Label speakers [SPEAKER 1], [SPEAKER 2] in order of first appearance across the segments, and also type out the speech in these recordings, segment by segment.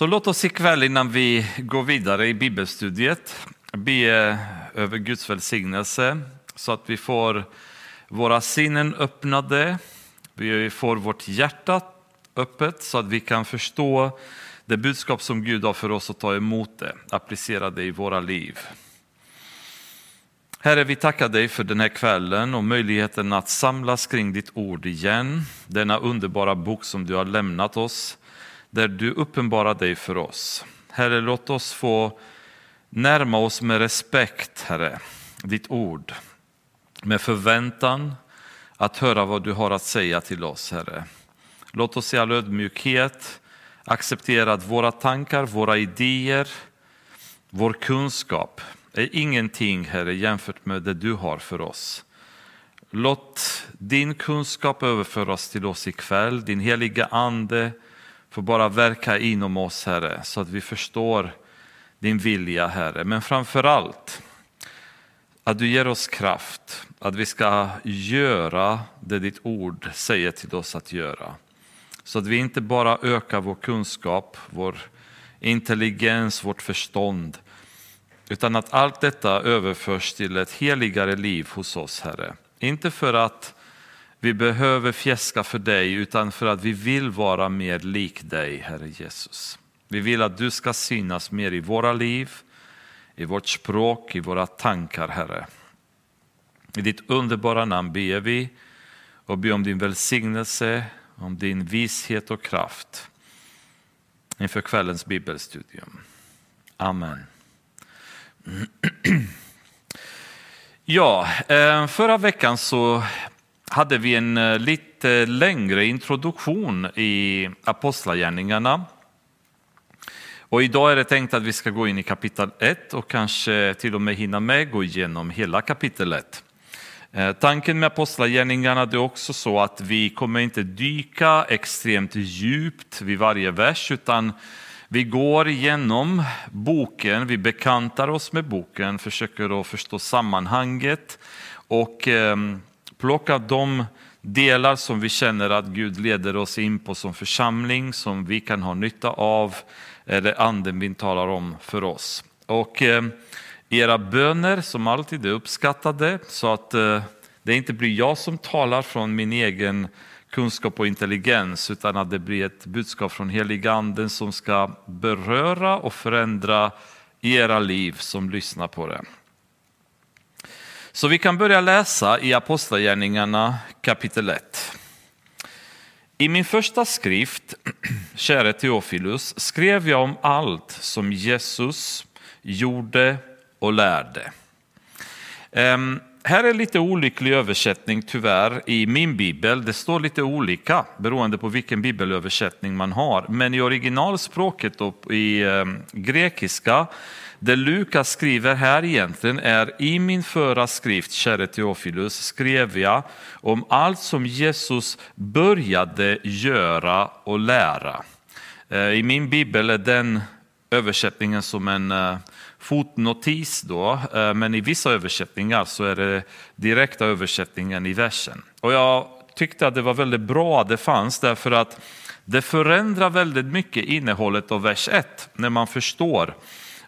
[SPEAKER 1] Så låt oss ikväll innan vi går vidare i bibelstudiet be över Guds välsignelse så att vi får våra sinnen öppnade, vi får vårt hjärta öppet så att vi kan förstå det budskap som Gud har för oss och ta emot det, applicera det i våra liv. Herre, vi tackar dig för den här kvällen och möjligheten att samlas kring ditt ord igen. Denna underbara bok som du har lämnat oss, där du uppenbarar dig för oss. Herre, låt oss få närma oss med respekt, Herre, ditt ord. Med förväntan att höra vad du har att säga till oss, Herre. Låt oss i all ödmjukhet acceptera att våra tankar, våra idéer, vår kunskap är ingenting, Herre, jämfört med det du har för oss. Låt din kunskap överföras till oss ikväll, din heliga ande får bara verka inom oss, Herre, så att vi förstår din vilja, Herre. Men framför allt att du ger oss kraft, att vi ska göra det ditt ord säger till oss att göra. Så att vi inte bara ökar vår kunskap, vår intelligens, vårt förstånd, utan att allt detta överförs till ett heligare liv hos oss, Herre. Inte för att vi behöver fjäska för dig, utan för att vi vill vara mer lik dig, Herre Jesus. Vi vill att du ska synas mer i våra liv, i vårt språk, i våra tankar, Herre. I ditt underbara namn ber vi och ber om din välsignelse, om din vishet och kraft inför kvällens bibelstudium. Amen. Ja, eh, förra veckan så hade vi en eh, lite längre introduktion i Apostlagärningarna. Och idag är det tänkt att vi ska gå in i kapitel 1 och kanske till och med hinna med gå igenom hela kapitel 1. Eh, tanken med Apostlagärningarna är också så att vi kommer inte dyka extremt djupt vid varje vers utan vi går igenom boken, vi bekantar oss med boken, försöker att förstå sammanhanget och ehm, plocka de delar som vi känner att Gud leder oss in på som församling, som vi kan ha nytta av, eller anden vi talar om för oss. Och eh, era böner som alltid är uppskattade så att eh, det inte blir jag som talar från min egen kunskap och intelligens utan att det blir ett budskap från heliganden som ska beröra och förändra era liv som lyssnar på det. Så vi kan börja läsa i Apostlagärningarna kapitel 1. I min första skrift, käre Teofilus, skrev jag om allt som Jesus gjorde och lärde. Um, här är lite olycklig översättning tyvärr i min bibel. Det står lite olika beroende på vilken bibelöversättning man har. Men i originalspråket och i ehm, grekiska, det Lukas skriver här egentligen är i min förra skrift, käre Teofilus, skrev jag om allt som Jesus började göra och lära. Eh, I min bibel är den översättningen som en eh, fotnotis då, eh, men i vissa översättningar så är det direkta översättningen i versen. Och jag tyckte att det var väldigt bra att det fanns därför att det förändrar väldigt mycket innehållet av vers 1 när man förstår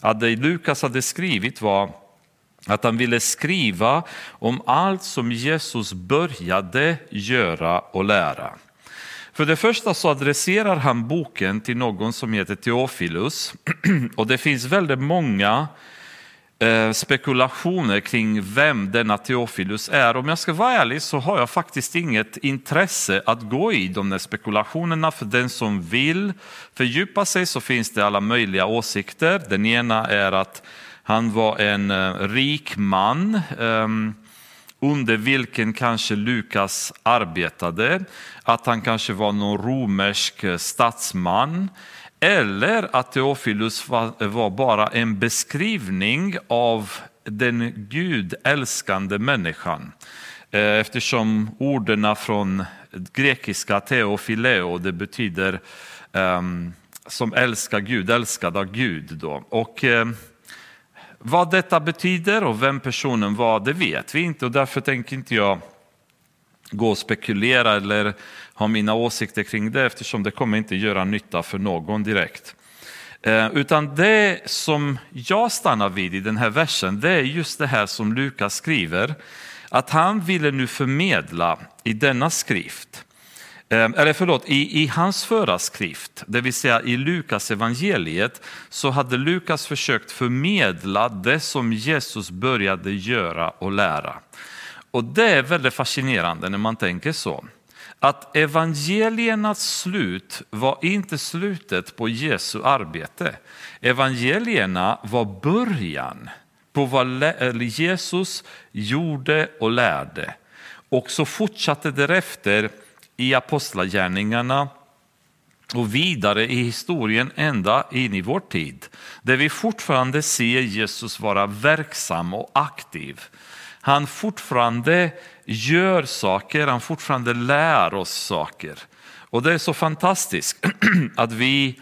[SPEAKER 1] att det Lukas hade skrivit var att han ville skriva om allt som Jesus började göra och lära. För det första så adresserar han boken till någon som heter Teofilus och det finns väldigt många Eh, spekulationer kring vem denna Teofilus är. Om jag ska vara ärlig så har jag faktiskt inget intresse att gå i de där spekulationerna. För den som vill fördjupa sig så finns det alla möjliga åsikter. Den ena är att han var en eh, rik man ehm, under vilken kanske Lukas arbetade, att han kanske var någon romersk eh, statsman eller att Teofilus var, var bara en beskrivning av den gudälskande människan. Eh, eftersom orden från grekiska teofileo, det betyder um, som älskar Gud, älskad av Gud. Då. Och, um, vad detta betyder och vem personen var, det vet vi inte och därför tänker inte jag gå och spekulera eller ha mina åsikter kring det eftersom det kommer inte göra nytta för någon direkt. Eh, utan det som jag stannar vid i den här versen, det är just det här som Lukas skriver, att han ville nu förmedla i denna skrift, Ehm, eller förlåt, i, i hans förra skrift, det vill säga i Lukas evangeliet, så hade Lukas försökt förmedla det som Jesus började göra och lära. Och det är väldigt fascinerande när man tänker så att evangeliernas slut var inte slutet på Jesu arbete. Evangelierna var början på vad eh, Jesus gjorde och lärde. Och så fortsatte därefter i apostlagärningarna och vidare i historien ända in i vår tid. Där vi fortfarande ser Jesus vara verksam och aktiv. Han fortfarande gör saker, han fortfarande lär oss saker. Och det är så fantastiskt att vi,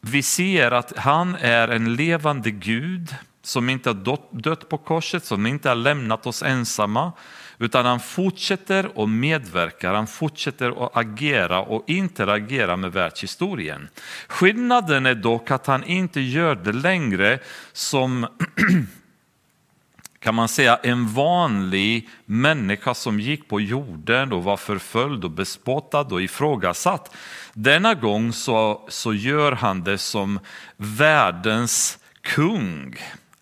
[SPEAKER 1] vi ser att han är en levande Gud som inte har dött på korset, som inte har lämnat oss ensamma, utan han fortsätter och medverkar, han fortsätter att agera och interagera med världshistorien. Skillnaden är dock att han inte gör det längre som kan man säga, en vanlig människa som gick på jorden och var förföljd och bespottad och ifrågasatt. Denna gång så, så gör han det som världens kung.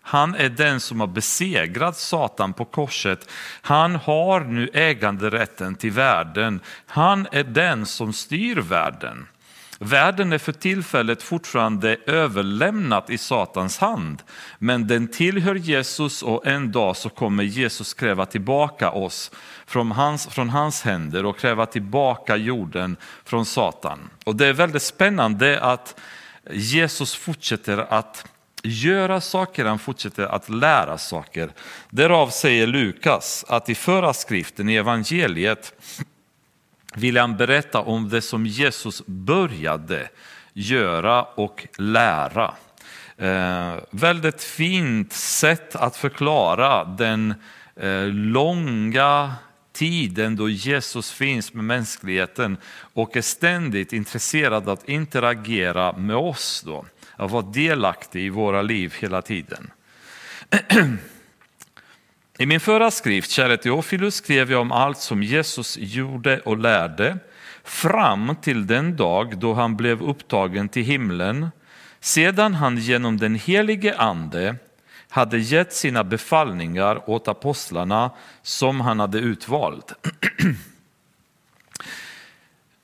[SPEAKER 1] Han är den som har besegrat Satan på korset. Han har nu äganderätten till världen. Han är den som styr världen. Världen är för tillfället fortfarande överlämnat i Satans hand, men den tillhör Jesus och en dag så kommer Jesus kräva tillbaka oss från hans, från hans händer och kräva tillbaka jorden från Satan. Och det är väldigt spännande att Jesus fortsätter att göra saker, han fortsätter att lära saker. Därav säger Lukas att i förra skriften i evangeliet vill han berätta om det som Jesus började göra och lära. Eh, väldigt fint sätt att förklara den eh, långa tiden då Jesus finns med mänskligheten och är ständigt intresserad av att interagera med oss. Då, att vara delaktig i våra liv hela tiden. I min förra skrift, Käre Teofilus, skrev jag om allt som Jesus gjorde och lärde fram till den dag då han blev upptagen till himlen, sedan han genom den helige Ande hade gett sina befallningar åt apostlarna som han hade utvalt.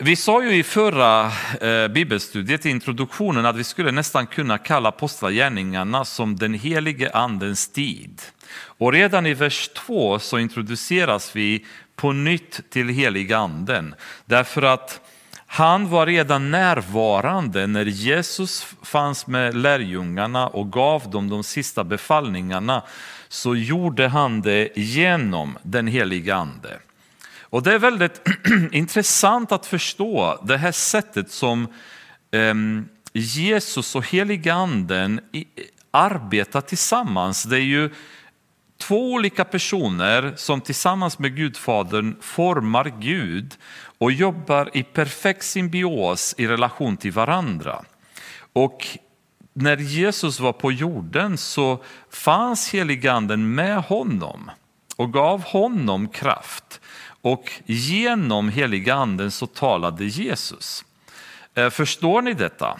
[SPEAKER 1] Vi sa ju i förra eh, bibelstudiet, i introduktionen, att vi skulle nästan kunna kalla apostlagärningarna som den helige andens tid. Och redan i vers 2 så introduceras vi på nytt till helige anden. Därför att han var redan närvarande när Jesus fanns med lärjungarna och gav dem de sista befallningarna. Så gjorde han det genom den heliga ande. Och det är väldigt intressant att förstå det här sättet som ehm, Jesus och heliganden arbetar tillsammans. Det är ju två olika personer som tillsammans med Gudfadern formar Gud och jobbar i perfekt symbios i relation till varandra. Och när Jesus var på jorden så fanns heliganden med honom och gav honom kraft. Och genom heliganden så talade Jesus. Eh, förstår ni detta?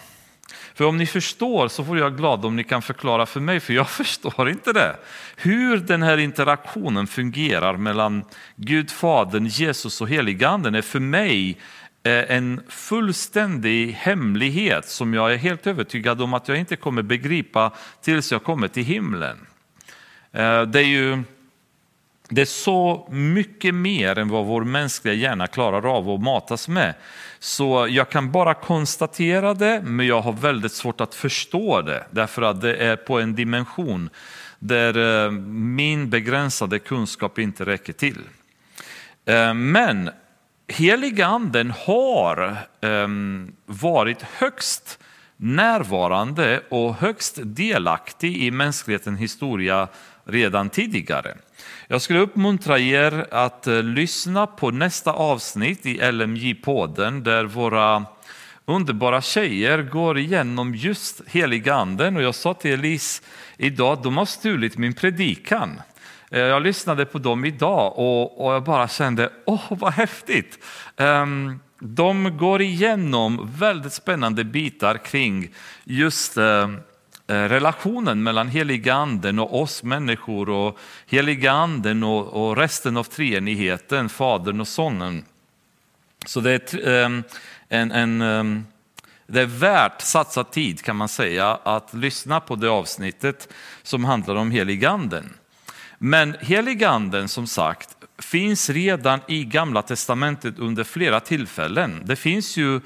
[SPEAKER 1] För om ni förstår så får jag glad om ni kan förklara för mig, för jag förstår inte det. Hur den här interaktionen fungerar mellan Gud, Fadern, Jesus och Heliganden är för mig eh, en fullständig hemlighet som jag är helt övertygad om att jag inte kommer begripa tills jag kommer till himlen. Eh, det är ju det är så mycket mer än vad vår mänskliga hjärna klarar av att matas med. Så jag kan bara konstatera det, men jag har väldigt svårt att förstå det, därför att det är på en dimension där eh, min begränsade kunskap inte räcker till. Eh, men heliga anden har ehm, varit högst närvarande och högst delaktig i mänsklighetens historia redan tidigare. Jag skulle uppmuntra er att eh, lyssna på nästa avsnitt i LMJ-podden där våra underbara tjejer går igenom just heliga anden och jag sa till Elise idag, att de har stulit min predikan. Eh, jag lyssnade på dem idag och, och jag bara kände, åh vad häftigt. Um, de går igenom väldigt spännande bitar kring just uh, Eh, relationen mellan heliganden och oss människor och heliganden och, och resten av treenigheten, Fadern och Sonen. Så det är ehm, en, en ehm, det är värt satsad tid kan man säga att lyssna på det avsnittet som handlar om heliganden. Men heliganden som sagt finns redan i Gamla Testamentet under flera tillfällen. Det finns ju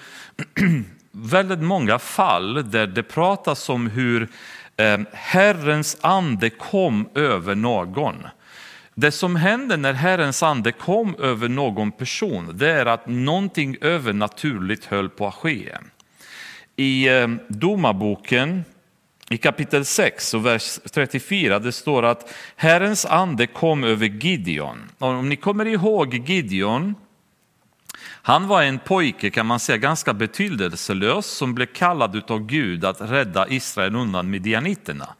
[SPEAKER 1] väldigt många fall där det pratas om hur eh, Herrens ande kom över någon. Det som hände när Herrens ande kom över någon person, det är att någonting övernaturligt höll på att ske. I eh, Domarboken i kapitel 6 och vers 34 det står att Herrens ande kom över Gideon. Om ni kommer ihåg Gideon, han var en pojke kan man säga ganska betydelselös som blev kallad av Gud att rädda Israel undan midjaniterna.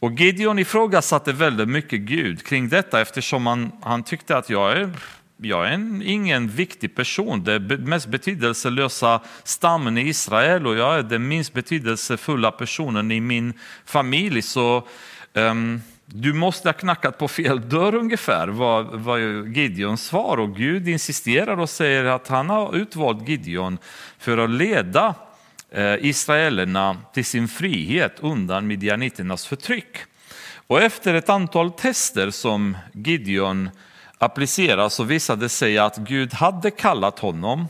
[SPEAKER 1] Och Gideon ifrågasatte väldigt mycket Gud kring detta eftersom han, han tyckte att jag är jag är en, ingen viktig person, den mest betydelselösa stammen i Israel och jag är den minst betydelsefulla personen i min familj. Så um, du måste ha knackat på fel dörr ungefär, var, var Gideons svar. Och Gud insisterar och säger att han har utvalt Gideon för att leda eh, israelerna till sin frihet undan midjaniternas förtryck. Och efter ett antal tester som Gideon applicerar så visade det sig att Gud hade kallat honom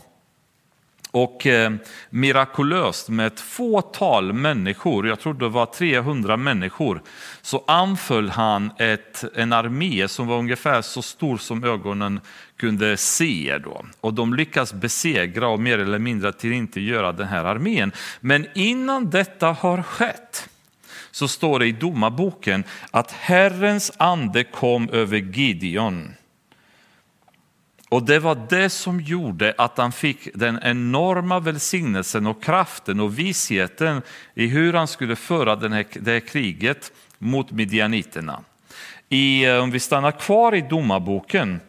[SPEAKER 1] och eh, mirakulöst med ett fåtal människor, jag tror det var 300 människor, så anföll han ett, en armé som var ungefär så stor som ögonen kunde se. Då. Och de lyckas besegra och mer eller mindre till inte göra den här armén. Men innan detta har skett så står det i domarboken att Herrens ande kom över Gideon och det var det som gjorde att han fick den enorma välsignelsen och kraften och visheten i hur han skulle föra den här, det här kriget mot midjaniterna. I, eh, om vi stannar kvar i domarboken,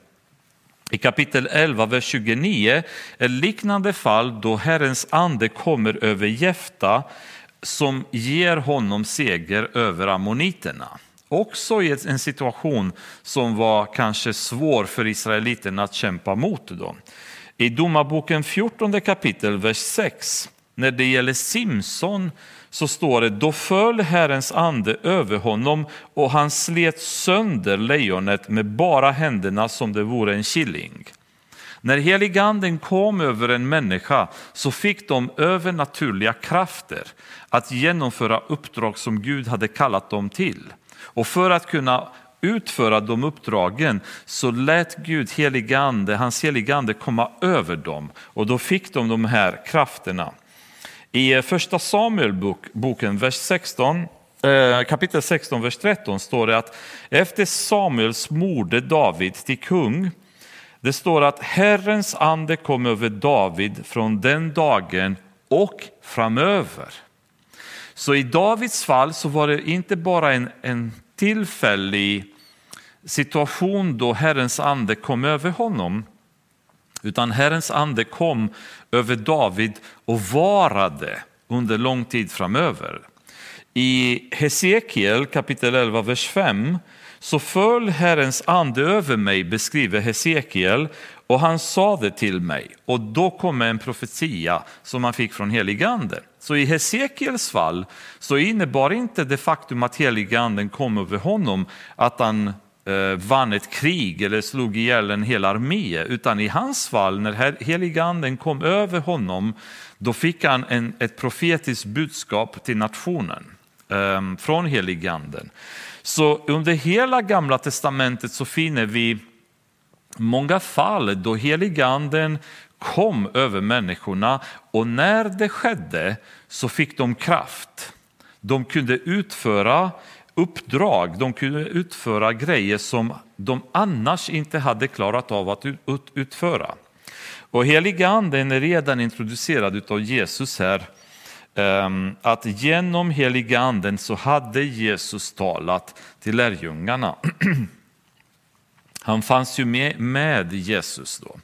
[SPEAKER 1] i kapitel 11, vers 29, ett liknande fall då Herrens ande kommer över Jefta som ger honom seger över ammoniterna. Också i en situation som var kanske svår för israeliterna att kämpa mot. Då. I Domarboken 14 kapitel, vers 6, när det gäller Simson så står det, då föll Herrens ande över honom och han slet sönder lejonet med bara händerna som det vore en killing. När heliganden kom över en människa så fick de övernaturliga krafter att genomföra uppdrag som Gud hade kallat dem till. Och för att kunna utföra de uppdragen så lät Gud heligande, hans heligande komma över dem och då fick de de här krafterna. I första Samuelboken, vers 16, eh, kapitel 16, vers 13 står det att efter Samuels morde David till kung, det står att Herrens ande kom över David från den dagen och framöver. Så i Davids fall så var det inte bara en, en tillfällig situation då Herrens ande kom över honom, utan Herrens ande kom över David och varade under lång tid framöver. I Hesekiel kapitel 11, vers 5 så föll Herrens ande över mig, beskriver Hesekiel, och han sa det till mig. Och då kom en profetia som han fick från heligande. Så i Hesekiels fall så innebar inte det faktum att heliganden kom över honom att han eh, vann ett krig eller slog ihjäl en hel armé, utan i hans fall när heliganden kom över honom, då fick han en, ett profetiskt budskap till nationen eh, från heliganden. Så under hela gamla testamentet så finner vi många fall då heliganden kom över människorna och när det skedde så fick de kraft. De kunde utföra uppdrag, de kunde utföra grejer som de annars inte hade klarat av att utföra. Och heliga anden är redan introducerad av Jesus här. Ehm, att genom heliga anden så hade Jesus talat till lärjungarna. Han fanns ju med, med Jesus då.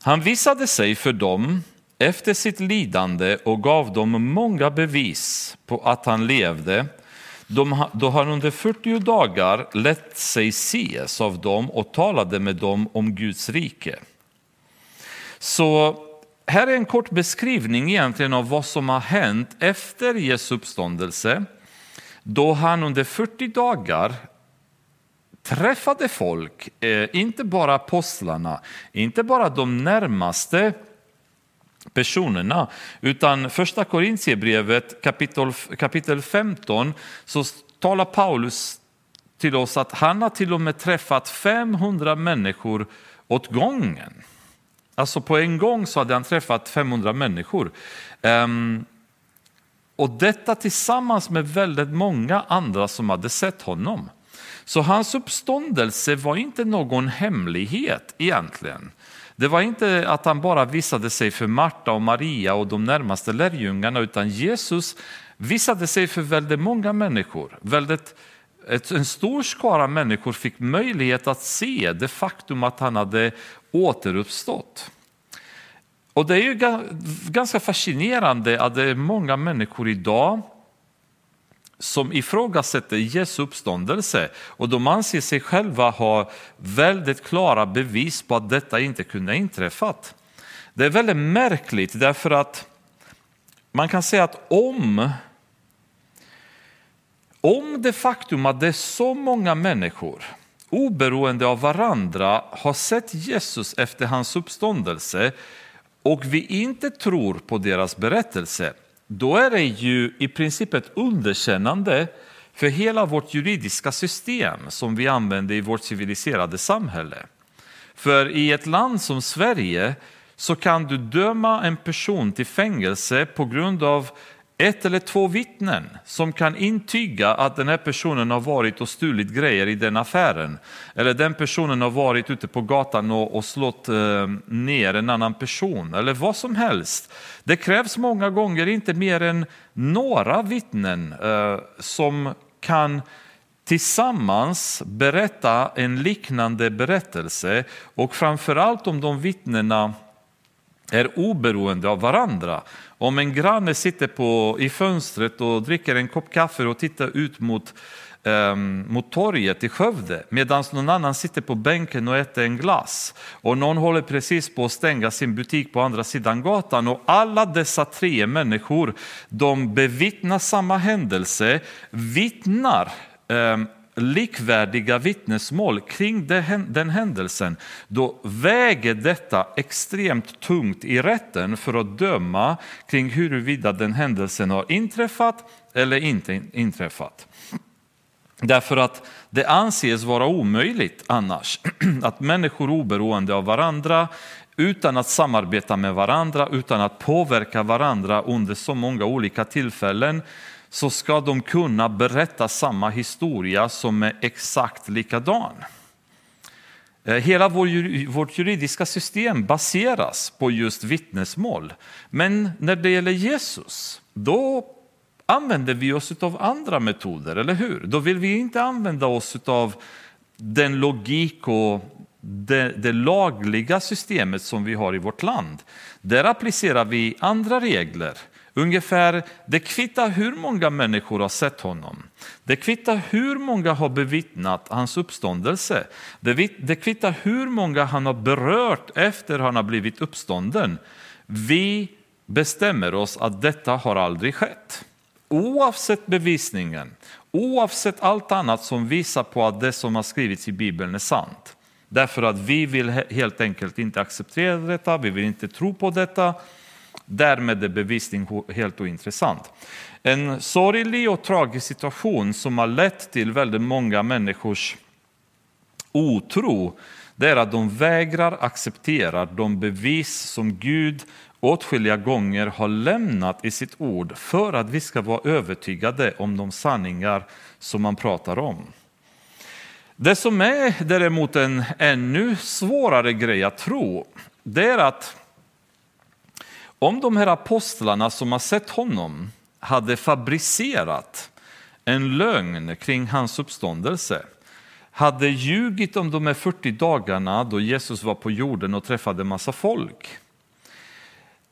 [SPEAKER 1] Han visade sig för dem efter sitt lidande och gav dem många bevis på att han levde då han under 40 dagar lät sig ses av dem och talade med dem om Guds rike. Så här är en kort beskrivning egentligen av vad som har hänt efter Jesu uppståndelse då han under 40 dagar träffade folk, eh, inte bara apostlarna, inte bara de närmaste personerna, utan första Korintierbrevet kapitel, kapitel 15 så talar Paulus till oss att han har till och med träffat 500 människor åt gången. Alltså på en gång så hade han träffat 500 människor. Um, och detta tillsammans med väldigt många andra som hade sett honom. Så hans uppståndelse var inte någon hemlighet egentligen. Det var inte att han bara visade sig för Marta och Maria och de närmaste lärjungarna utan Jesus visade sig för väldigt många människor. Väldigt, en stor skara människor fick möjlighet att se det faktum att han hade återuppstått. Och det är ju ganska fascinerande att det är många människor idag som ifrågasätter Jesu uppståndelse och de anser sig själva ha väldigt klara bevis på att detta inte kunde ha inträffat. Det är väldigt märkligt därför att man kan säga att om om det faktum att det är så många människor oberoende av varandra har sett Jesus efter hans uppståndelse och vi inte tror på deras berättelse då är det ju i princip ett underkännande för hela vårt juridiska system som vi använder i vårt civiliserade samhälle. För i ett land som Sverige så kan du döma en person till fängelse på grund av ett eller två vittnen som kan intyga att den här personen har varit och stulit grejer i den affären. Eller den personen har varit ute på gatan och, och slått eh, ner en annan person. Eller vad som helst. Det krävs många gånger inte mer än några vittnen eh, som kan tillsammans berätta en liknande berättelse och framförallt om de vittnena är oberoende av varandra. Om en granne sitter på, i fönstret och dricker en kopp kaffe och tittar ut mot, um, mot torget i Skövde medan någon annan sitter på bänken och äter en glass och någon håller precis på att stänga sin butik på andra sidan gatan och alla dessa tre människor de bevittnar samma händelse, vittnar ehm, likvärdiga vittnesmål kring den händelsen, då väger detta extremt tungt i rätten för att döma kring huruvida den händelsen har inträffat eller inte inträffat. Därför att det anses vara omöjligt annars att människor oberoende av varandra utan att samarbeta med varandra, utan att påverka varandra under så många olika tillfällen så ska de kunna berätta samma historia som är exakt likadan. Eh, hela vår, vårt juridiska system baseras på just vittnesmål. Men när det gäller Jesus, då använder vi oss av andra metoder, eller hur? Då vill vi inte använda oss av den logik och det, det, lagliga systemet som vi har i vårt land. Där applicerar vi andra regler Ungefär, det kvittar hur många människor har sett honom. Det kvittar hur många har bevittnat hans uppståndelse. Det kvittar hur många han har berört efter han har blivit uppstånden. Vi bestämmer oss att detta har aldrig skett. Oavsett bevisningen, oavsett allt annat som visar på att det som har skrivits i Bibeln är sant. Därför att vi vill helt enkelt inte acceptera detta, vi vill inte tro på detta Därmed är bevisning helt ointressant. En sorglig och tragisk situation som har lett till väldigt många människors otro det är att de vägrar acceptera de bevis som Gud åtskilliga gånger har lämnat i sitt ord för att vi ska vara övertygade om de sanningar som man pratar om. Det som är däremot en ännu svårare grej att tro, det är att om de här apostlarna som har sett honom hade fabricerat en lögn kring hans uppståndelse, hade ljugit om de här 40 dagarna då Jesus var på jorden och träffade massa folk.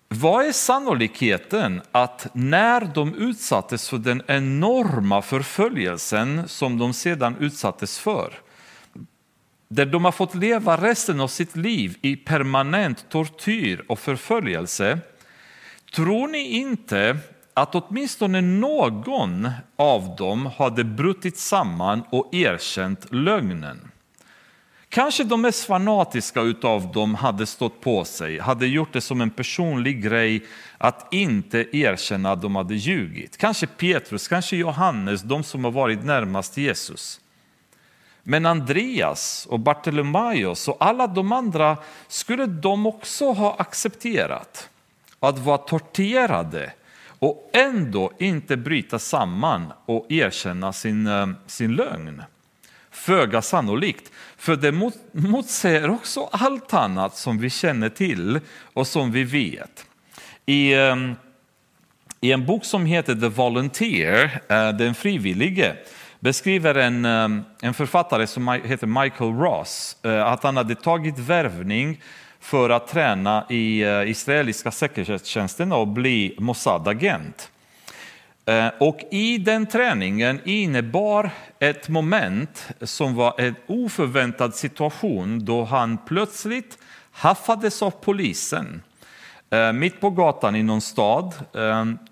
[SPEAKER 1] Vad är sannolikheten att när de utsattes för den enorma förföljelsen som de sedan utsattes för, där de har fått leva resten av sitt liv i permanent tortyr och förföljelse, tror ni inte att åtminstone någon av dem hade brutit samman och erkänt lögnen? Kanske de mest fanatiska utav dem hade stått på sig, hade gjort det som en personlig grej att inte erkänna att de hade ljugit. Kanske Petrus, kanske Johannes, de som har varit närmast Jesus. Men Andreas och Bartolomaios och alla de andra skulle de också ha accepterat att vara torterade och ändå inte bryta samman och erkänna sin, eh, sin lögn. Föga sannolikt, för det motsäger också allt annat som vi känner till och som vi vet. I, eh, i en bok som heter The Volunteer, eh, Den frivillige, beskriver en, en författare som heter Michael Ross att han hade tagit värvning för att träna i eh, israeliska säkerhetstjänsten och bli Mossad-agent. Eh, och i den träningen innebar ett moment som var en oförväntad situation då han plötsligt haffades av polisen. Eh, mitt på gatan i någon stad,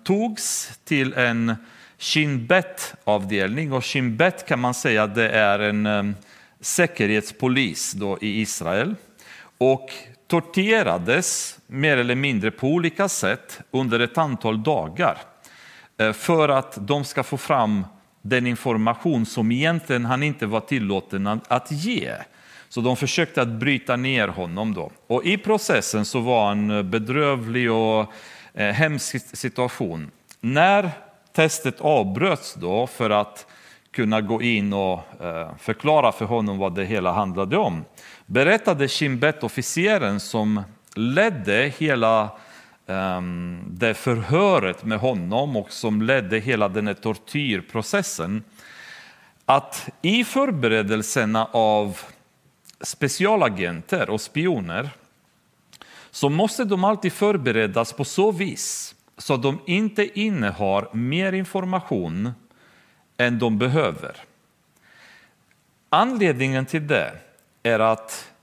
[SPEAKER 1] togs till en Shin Bet-avdelning och Shin Bet kan man säga det är en säkerhetspolis då i Israel. Och torterades mer eller mindre på olika sätt under ett antal dagar. Eh, för att de ska få fram den information som egentligen han inte var tillåten att ge. Så de försökte att bryta ner honom. Då. Och I processen så var en eh, bedrövlig och eh, hemsk situation. När testet avbröts då för att kunna gå in och förklara för honom vad det hela handlade om berättade Shimbet-officeren som ledde hela ehm, det förhöret med honom och som ledde hela den här tortyrprocessen. Att i förberedelserna av specialagenter och spioner så måste de alltid förberedas på så vis så att de inte innehar mer information än de behöver. Anledningen till det är att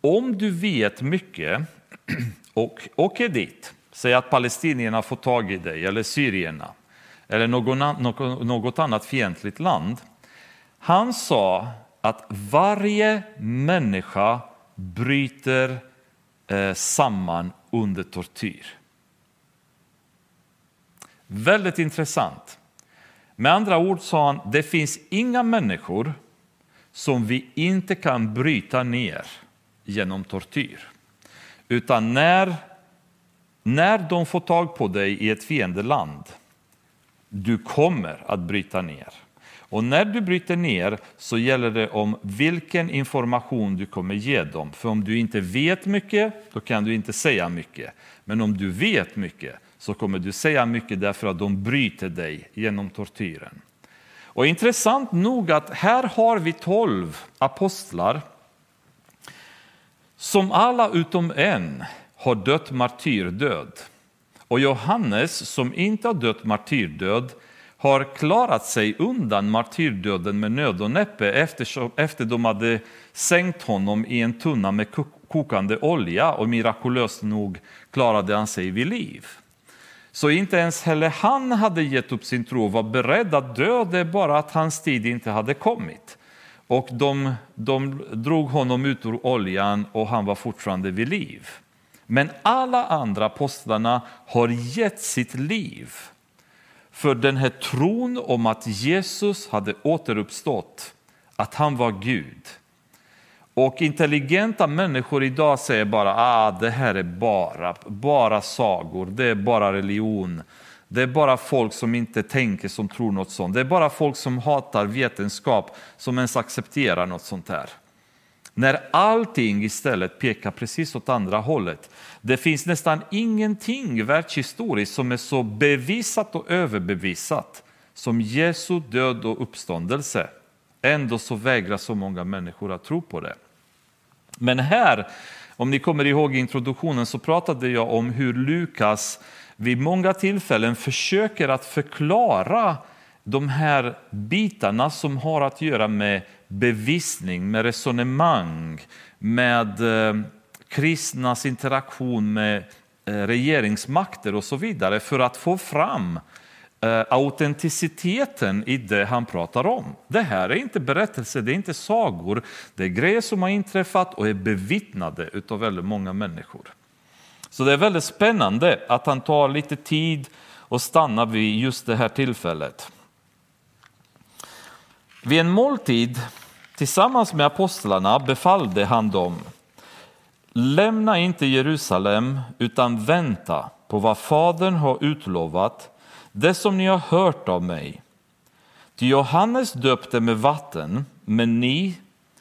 [SPEAKER 1] om du vet mycket och åker dit, säg att palestinierna får tag i dig, eller syrierna, eller något annat fientligt land. Han sa att varje människa bryter eh, samman under tortyr. Väldigt intressant. Med andra ord sa han, det finns inga människor som vi inte kan bryta ner genom tortyr. Utan när, när de får tag på dig i ett fiendeland, du kommer att bryta ner. Och när du bryter ner så gäller det om vilken information du kommer ge dem. För om du inte vet mycket, då kan du inte säga mycket. Men om du vet mycket så kommer du säga mycket därför att de bryter dig genom tortyren. Och intressant nog att här har vi tolv apostlar som alla utom en har dött martyrdöd. Och Johannes, som inte har dött martyrdöd, har klarat sig undan martyrdöden med nöd och näppe efter, efter de hade sänkt honom i en tunna med kokande olja och mirakulöst nog klarade han sig vid liv. Så inte ens heller han hade gett upp sin tro och var beredd att dö, det är bara att hans tid inte hade kommit. Och de, de drog honom ut ur oljan och han var fortfarande vid liv. Men alla andra apostlarna har gett sitt liv för den här tron om att Jesus hade återuppstått, att han var Gud. Och intelligenta människor idag säger bara att ah, det här är bara, bara sagor, det är bara religion. Det är bara folk som inte tänker som tror något sånt. Det är bara folk som hatar vetenskap som ens accepterar något sånt här. När allting istället pekar precis åt andra hållet. Det finns nästan ingenting världshistoriskt som är så bevisat och överbevisat som Jesu död och uppståndelse. Ändå så vägrar så många människor att tro på det. Men här, om ni kommer ihåg introduktionen, så pratade jag om hur Lukas vid många tillfällen försöker att förklara de här bitarna som har att göra med bevisning, med resonemang, med eh, kristnas interaktion med eh, regeringsmakter och så vidare för att få fram eh, Eh, autenticiteten i det han pratar om. Det här är inte berättelser, det är inte sagor, det är grejer som har inträffat och är bevittnade av väldigt många människor. Så det är väldigt spännande att han tar lite tid och stannar vid just det här tillfället. Vid en måltid tillsammans med apostlarna befallde han dem Lämna inte Jerusalem utan vänta på vad Fadern har utlovat, det som ni har hört av mig. Ty Johannes döpte med vatten, men ni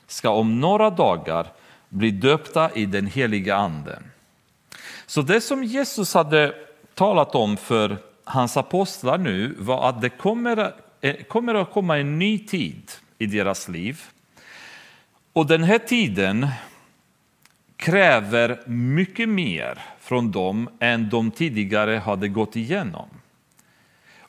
[SPEAKER 1] ska om några dagar bli döpta i den heliga Ande. Så det som Jesus hade talat om för hans apostlar nu var att det kommer, eh, kommer att komma en ny tid i deras liv. Och den här tiden kräver mycket mer från dem än de tidigare hade gått igenom.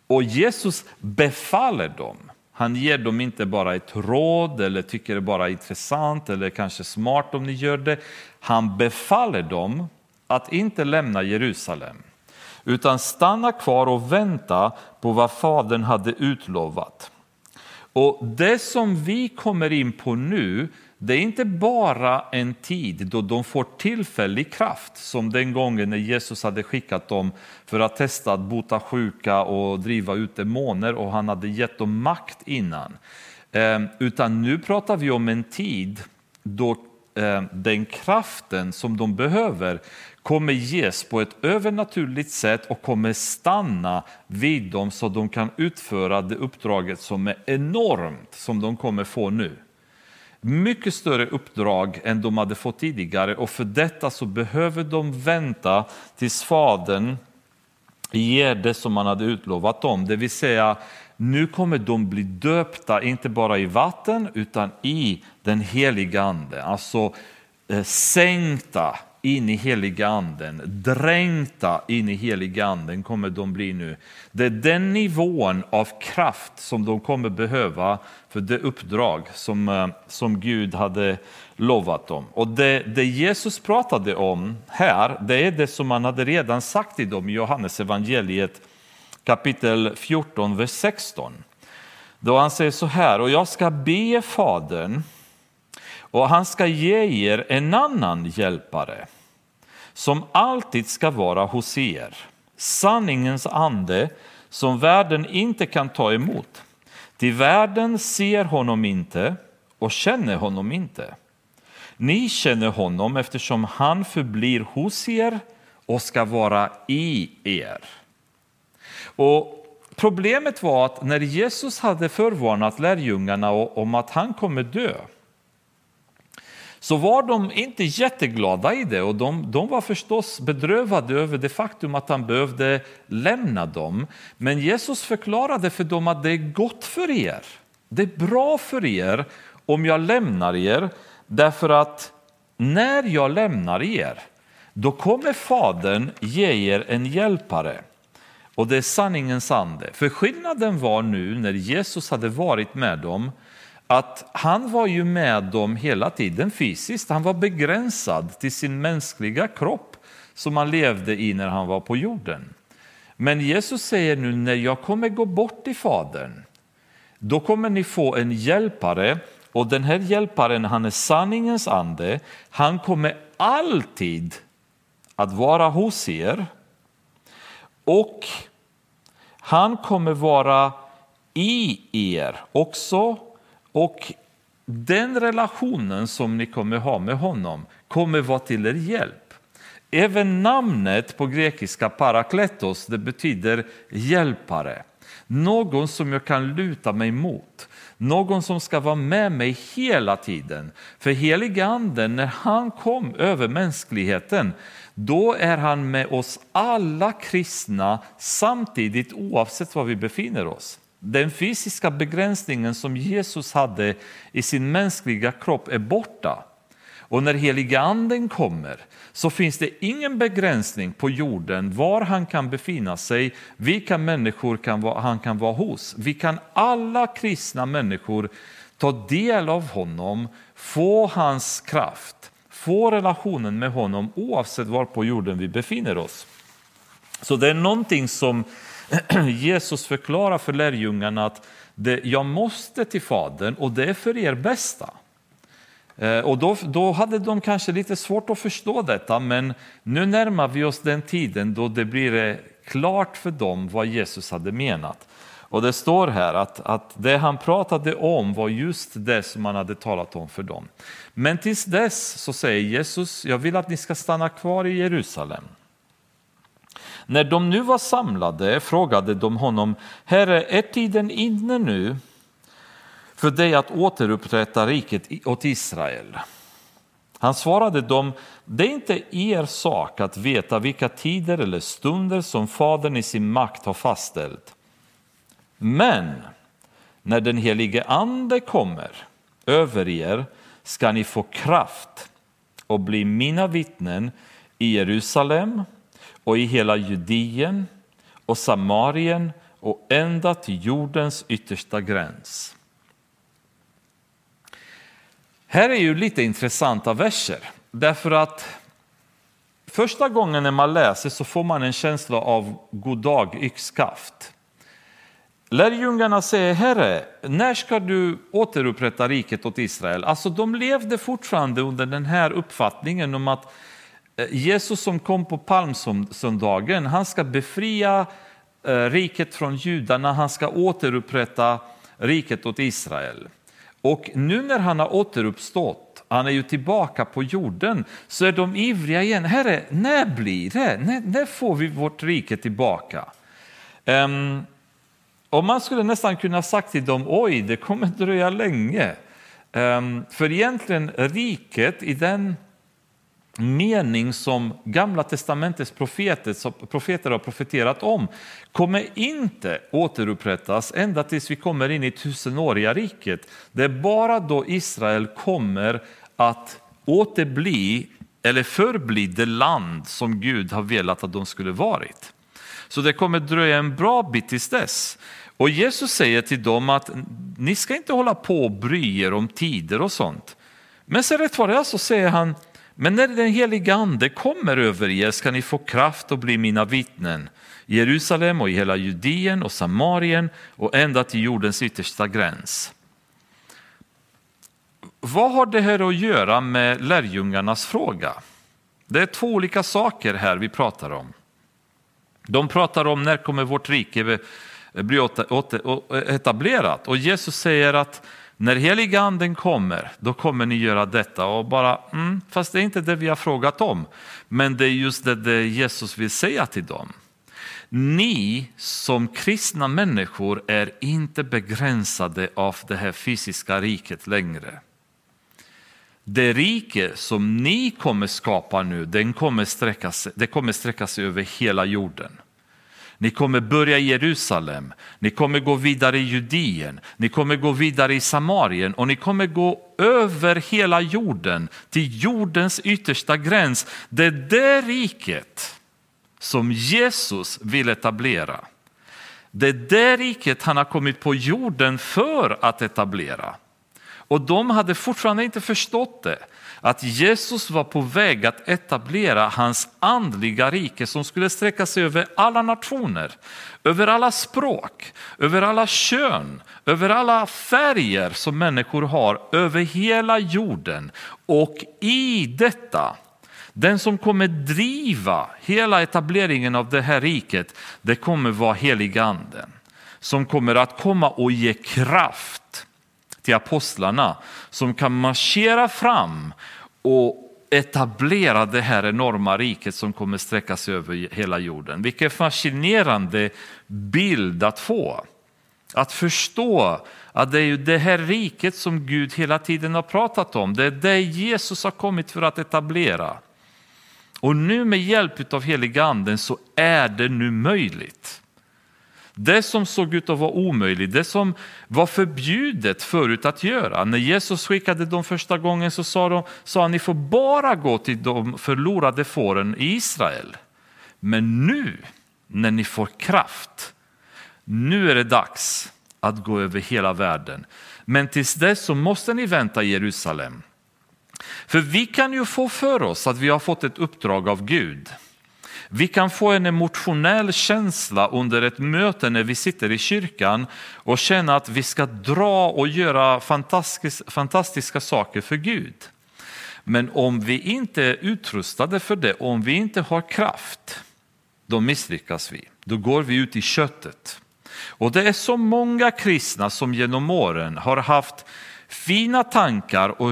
[SPEAKER 1] Och Jesus befaller dem. Han ger dem inte bara ett råd eller tycker det bara är intressant eller kanske smart om ni gör det. Han befaller dem att inte lämna Jerusalem utan stanna kvar och vänta på vad Fadern hade utlovat. Och Det som vi kommer in på nu det är inte bara en tid då de får tillfällig kraft som den gången när Jesus hade skickat dem för att testa att bota sjuka och driva ut demoner och han hade gett dem makt innan. Ehm, utan nu pratar vi om en tid då ehm, den kraften som de behöver kommer ges på ett övernaturligt sätt och kommer stanna vid dem så de kan utföra det uppdraget som är enormt som de kommer få nu. Mycket större uppdrag än de hade fått tidigare och för detta så behöver de vänta tills Fadern ger det som man hade utlovat dem. Det vill säga, nu kommer de bli döpta, inte bara i vatten utan i den heliga Ande. Alltså eh, sänkta in i heliga anden, dränkta in i heliga anden kommer de bli nu. Det är den nivån av kraft som de kommer behöva för det uppdrag som, eh, som Gud hade lovat dem. Och det, det Jesus pratade om här, det är det som han hade redan sagt till dem i Johannes evangeliet kapitel 14, vers 16. Då han säger så här, och jag ska be Fadern och han ska ge er en annan hjälpare som alltid ska vara hos er, sanningens ande som världen inte kan ta emot. Till världen ser honom inte och känner honom inte. Ni känner honom eftersom han förblir hos er och ska vara i er. Och Problemet var att när Jesus hade förvarnat lärjungarna om att han kommer dö så var de inte jätteglada i det och de, de, var förstås bedrövade över det faktum att han behövde lämna dem. Men Jesus förklarade för dem att det är gott för er. Det är bra för er om jag lämnar er därför att när jag lämnar er då kommer Fadern ge er en hjälpare och det är sanningens ande. För skillnaden var nu när Jesus hade varit med dem att han var ju med dem hela tiden fysiskt. Han var begränsad till sin mänskliga kropp som han levde i när han var på jorden. Men Jesus säger nu när jag kommer gå bort till Fadern, då kommer ni få en hjälpare och den här hjälparen han är sanningens ande. Han kommer alltid att vara hos er och han kommer vara i er också och den relationen som ni kommer ha med honom kommer vara till er hjälp. Även namnet på grekiska parakletos, det betyder hjälpare. Någon som jag kan luta mig mot. Någon som ska vara med mig hela tiden. För Helige anden, när han kom över mänskligheten, då är han med oss alla kristna samtidigt oavsett var vi befinner oss. Den fysiska begränsningen som Jesus hade i sin mänskliga kropp är borta. Och när heliga anden kommer så finns det ingen begränsning på jorden var han kan befinna sig, vilka människor kan vara, han kan vara hos. Vi kan alla kristna människor ta del av honom, få hans kraft, få relationen med honom oavsett var på jorden vi befinner oss. Så det är någonting som Jesus förklarar för lärjungarna att det, jag måste till Fadern och det är för er bästa. Eh, och då, då hade de kanske lite svårt att förstå detta, men nu närmar vi oss den tiden då det blir eh, klart för dem vad Jesus hade menat. Och det står här att, att det han pratade om var just det som han hade talat om för dem. Men tills dess så säger Jesus, jag vill att ni ska stanna kvar i Jerusalem. När de nu var samlade frågade de honom, Herre, är tiden inne nu för dig att återupprätta riket åt Israel? Han svarade dem, det är inte er sak att veta vilka tider eller stunder som Fadern i sin makt har fastställt. Men när den helige Ande kommer över er ska ni få kraft och bli mina vittnen i Jerusalem och i hela Judien och Samarien och ända till jordens yttersta gräns. Här är ju lite intressanta verser därför att första gången när man läser så får man en känsla av god dag yxskaft. Lärjungarna säger, Herre, när ska du återupprätta riket åt Israel? Alltså de levde fortfarande under den här uppfattningen om att eh, Eh, Jesus som kom på palmsöndagen, han ska befria eh, riket från judarna, han ska återupprätta riket åt Israel. Och nu när han har återuppstått, han är ju tillbaka på jorden, så är de ivriga igen. Herre, när blir det? När, när får vi vårt rike tillbaka? Um, och man skulle nästan kunna sagt till dem, oj, det kommer dröja länge. Um, för egentligen riket i den mening som Gamla testamentets profeter, profeter har profeterat om kommer inte återupprättas ända tills vi kommer in i tusenåriga riket. Det är bara då Israel kommer att återbli eller förbli det land som Gud har velat att de skulle varit. Så det kommer dröja en bra bit tills dess. Och Jesus säger till dem att ni ska inte hålla på och bry er om tider och sånt. Men sen rätt vad det är så säger han men när den heliga ande kommer över er ska ni få kraft att bli mina vittnen i Jerusalem och i hela Judeen och Samarien och ända till jordens yttersta gräns. Vad har det här att göra med lärjungarnas fråga? Det är två olika saker här vi pratar om. De pratar om när kommer vårt rike bli etablerat och Jesus säger att när heliga anden kommer, då kommer ni göra detta. Och bara, mm, fast det är inte det vi har frågat om. Men det är just det, det Jesus vill säga till dem. Ni som kristna människor är inte begränsade av det här fysiska riket längre. Det rike som ni kommer skapa nu, den kommer sträcka sig, det kommer sträcka sig över hela jorden. Ni kommer börja i Jerusalem, ni kommer gå vidare i Judien, ni kommer gå vidare i Samarien och ni kommer gå över hela jorden till jordens yttersta gräns. Det är det riket som Jesus vill etablera. Det är det riket han har kommit på jorden för att etablera. Och de hade fortfarande inte förstått det att Jesus var på väg att etablera hans andliga rike som skulle sträcka sig över alla nationer, över alla språk, över alla kön, över alla färger som människor har, över hela jorden. Och i detta, den som kommer driva hela etableringen av det här riket, det kommer vara heliganden som kommer att komma och ge kraft till apostlarna som kan marschera fram och etablera det här enorma riket som kommer sträcka sig över hela jorden. Vilken fascinerande bild att få. Att förstå att det är ju det här riket som Gud hela tiden har pratat om. Det är det Jesus har kommit för att etablera. Och nu med hjälp av heliga anden så är det nu möjligt. Det som såg ut att vara omöjligt, det som var förbjudet förut att göra. När Jesus skickade dem första gången så sa, de, sa han, ni får bara gå till de förlorade fåren i Israel. Men nu, när ni får kraft, nu är det dags att gå över hela världen. Men tills dess så måste ni vänta i Jerusalem. För vi kan ju få för oss att vi har fått ett uppdrag av Gud. Vi kan få en emotionell känsla under ett möte när vi sitter i kyrkan och känna att vi ska dra och göra fantastiska, fantastiska saker för Gud. Men om vi inte är utrustade för det, om vi inte har kraft, då misslyckas vi. Då går vi ut i köttet. Och det är så många kristna som genom åren har haft fina tankar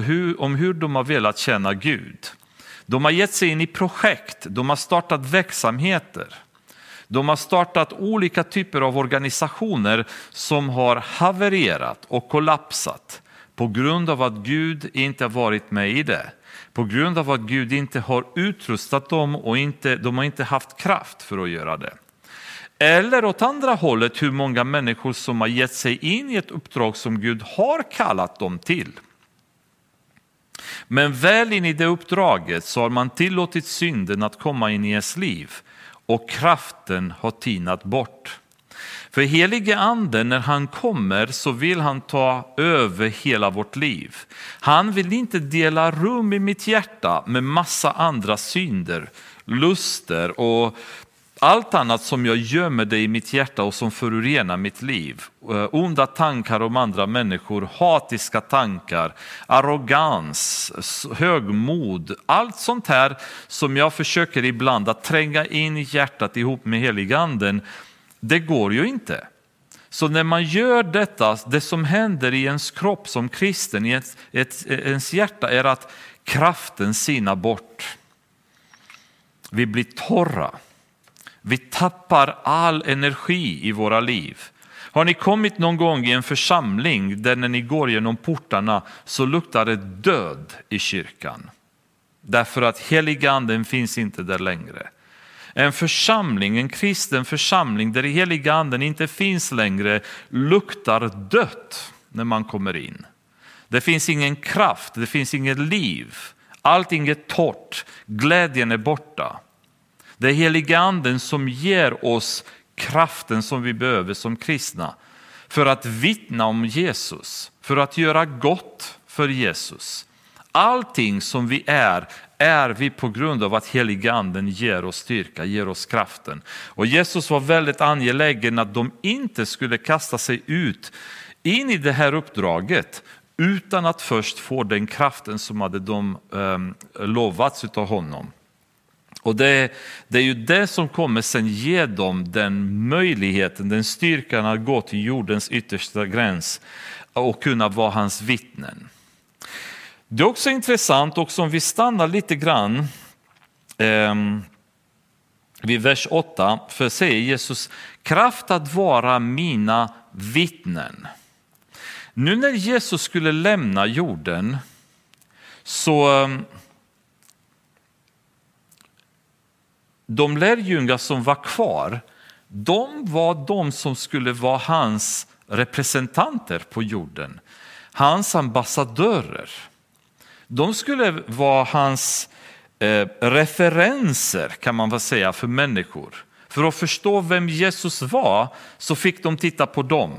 [SPEAKER 1] om hur de har velat känna Gud. De har gett sig in i projekt, de har startat verksamheter. De har startat olika typer av organisationer som har havererat och kollapsat på grund av att Gud inte har varit med i det. På grund av att Gud inte har utrustat dem och inte, de har inte haft kraft för att göra det. Eller åt andra hållet hur många människor som har gett sig in i ett uppdrag som Gud har kallat dem till. Men väl in i det uppdraget så har man tillåtit synden att komma in i ens liv och kraften har tinat bort. För helige anden när han kommer så vill han ta över hela vårt liv. Han vill inte dela rum i mitt hjärta med massa andra synder, luster och allt annat som jag gömmer det i mitt hjärta och som förorenar mitt liv. Eh, onda tankar om andra människor, hatiska tankar, arrogans, högmod. Allt sånt här som jag försöker ibland att tränga in i hjärtat ihop med heliganden. Det går ju inte. Så när man gör detta, det som händer i ens kropp som kristen, i ens, ett, ens hjärta är att kraften sinar bort. Vi blir torra. Vi tappar all energi i våra liv. Har ni kommit någon gång i en församling där när ni går genom portarna så luktar det död i kyrkan? Därför att heliganden finns inte där längre. En församling, en kristen församling där heliganden inte finns längre luktar dött när man kommer in. Det finns ingen kraft, det finns inget liv. Allting är torrt, glädjen är borta. Det är heliga anden som ger oss kraften som vi behöver som kristna för att vittna om Jesus, för att göra gott för Jesus. Allting som vi är, är vi på grund av att heliga anden ger oss styrka, ger oss kraften. Och Jesus var väldigt angelägen att de inte skulle kasta sig ut in i det här uppdraget utan att först få den kraften som hade de um, lovats av honom. Och det, det, är ju det som kommer sen ge dem den möjligheten, den styrkan att gå till jordens yttersta gräns och kunna vara hans vittnen. Det är också intressant, också om vi stannar lite grann eh, vid vers 8, för säger Jesus kraft att vara mina vittnen. Nu när Jesus skulle lämna jorden så ehm, de lärjungar som var kvar, de var de som skulle vara hans representanter på jorden, hans ambassadörer. De skulle vara hans eh, referenser kan man väl säga för människor. För att förstå vem Jesus var så fick de titta på dem.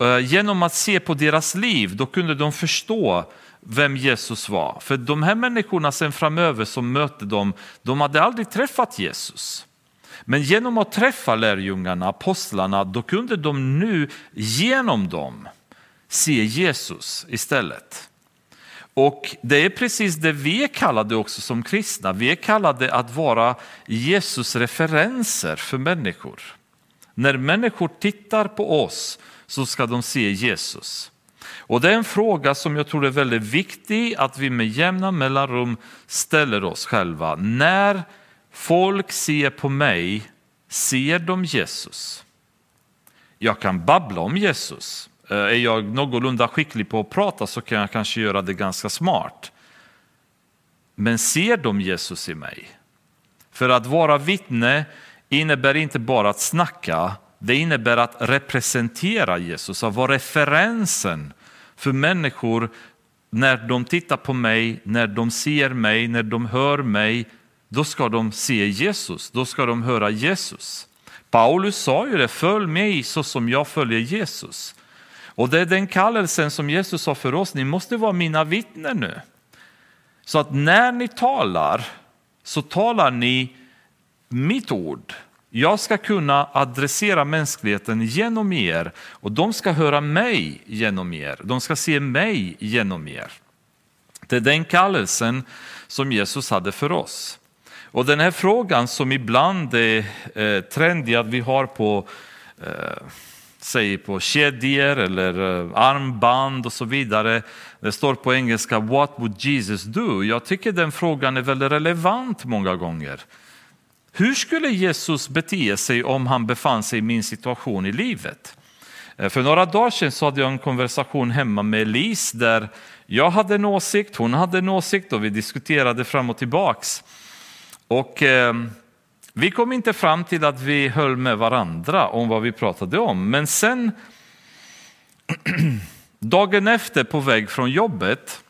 [SPEAKER 1] Eh, genom att se på deras liv då kunde de förstå vem Jesus var. För de här människorna sen framöver som mötte dem, de hade aldrig träffat Jesus. Men genom att träffa lärjungarna, apostlarna, då kunde de nu genom dem se Jesus istället. Och det är precis det vi är kallade också som kristna. Vi är kallade att vara Jesus referenser för människor. När människor tittar på oss så ska de se Jesus. Och det är en fråga som jag tror är väldigt viktig att vi med jämna mellanrum ställer oss själva. När folk ser på mig, ser de Jesus? Jag kan babbla om Jesus. Eh, är jag någorlunda skicklig på att prata så kan jag kanske göra det ganska smart. Men ser de Jesus i mig? För att vara vittne innebär inte bara att snacka, det innebär att representera Jesus, att vara referensen för människor när de tittar på mig, när de ser mig, när de hör mig, då ska de se Jesus, då ska de höra Jesus. Paulus sa ju det, följ mig så som jag följer Jesus. Och det är den kallelsen som Jesus sa för oss, ni måste vara mina vittnen nu. Så att när ni talar så talar ni mitt ord. Jag ska kunna adressera mänskligheten genom er och de ska höra mig genom er. De ska se mig genom er. Det är den kallelsen som Jesus hade för oss. Och den här frågan som ibland är eh, trendig att vi har på eh, säg på kedjor eller eh, armband och så vidare. Det står på engelska What would Jesus do? Jag tycker den frågan är väldigt relevant många gånger. Hur skulle Jesus bete sig om han befann sig i min situation i livet? Eh, för några dagar sedan så hade jag en konversation hemma med Elise där jag hade en åsikt, hon hade en åsikt och vi diskuterade fram och tillbaks. Och eh, vi kom inte fram till att vi höll med varandra om vad vi pratade om, men sen dagen efter på väg från jobbet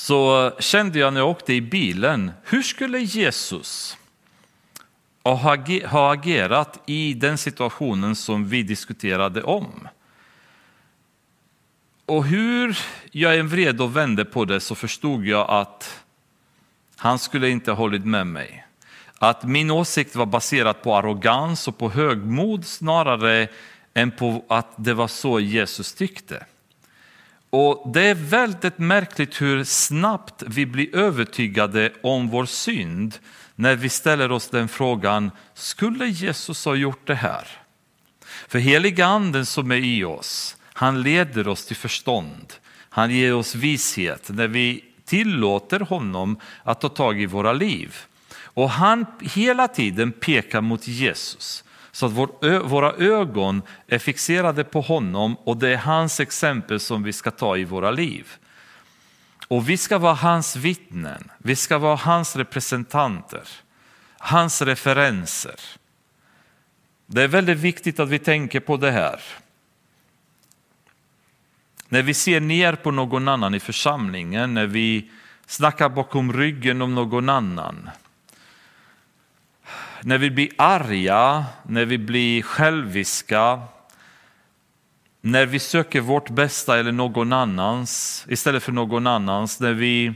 [SPEAKER 1] så kände jag när jag åkte i bilen, hur skulle Jesus ha agerat i den situationen som vi diskuterade om? Och hur jag än vred och vände på det så förstod jag att han skulle inte ha hållit med mig. Att min åsikt var baserad på arrogans och på högmod snarare än på att det var så Jesus tyckte. Och Det är väldigt märkligt hur snabbt vi blir övertygade om vår synd när vi ställer oss den frågan, skulle Jesus ha gjort det här? För heliga anden som är i oss, han leder oss till förstånd. Han ger oss vishet när vi tillåter honom att ta tag i våra liv. Och han hela tiden pekar mot Jesus. Så att vår, våra ögon är fixerade på honom och det är hans exempel som vi ska ta i våra liv. Och vi ska vara hans vittnen, vi ska vara hans representanter, hans referenser. Det är väldigt viktigt att vi tänker på det här. När vi ser ner på någon annan i församlingen, när vi snackar bakom ryggen om någon annan, när vi blir arga, när vi blir själviska, när vi söker vårt bästa eller någon annans istället för någon annans, när vi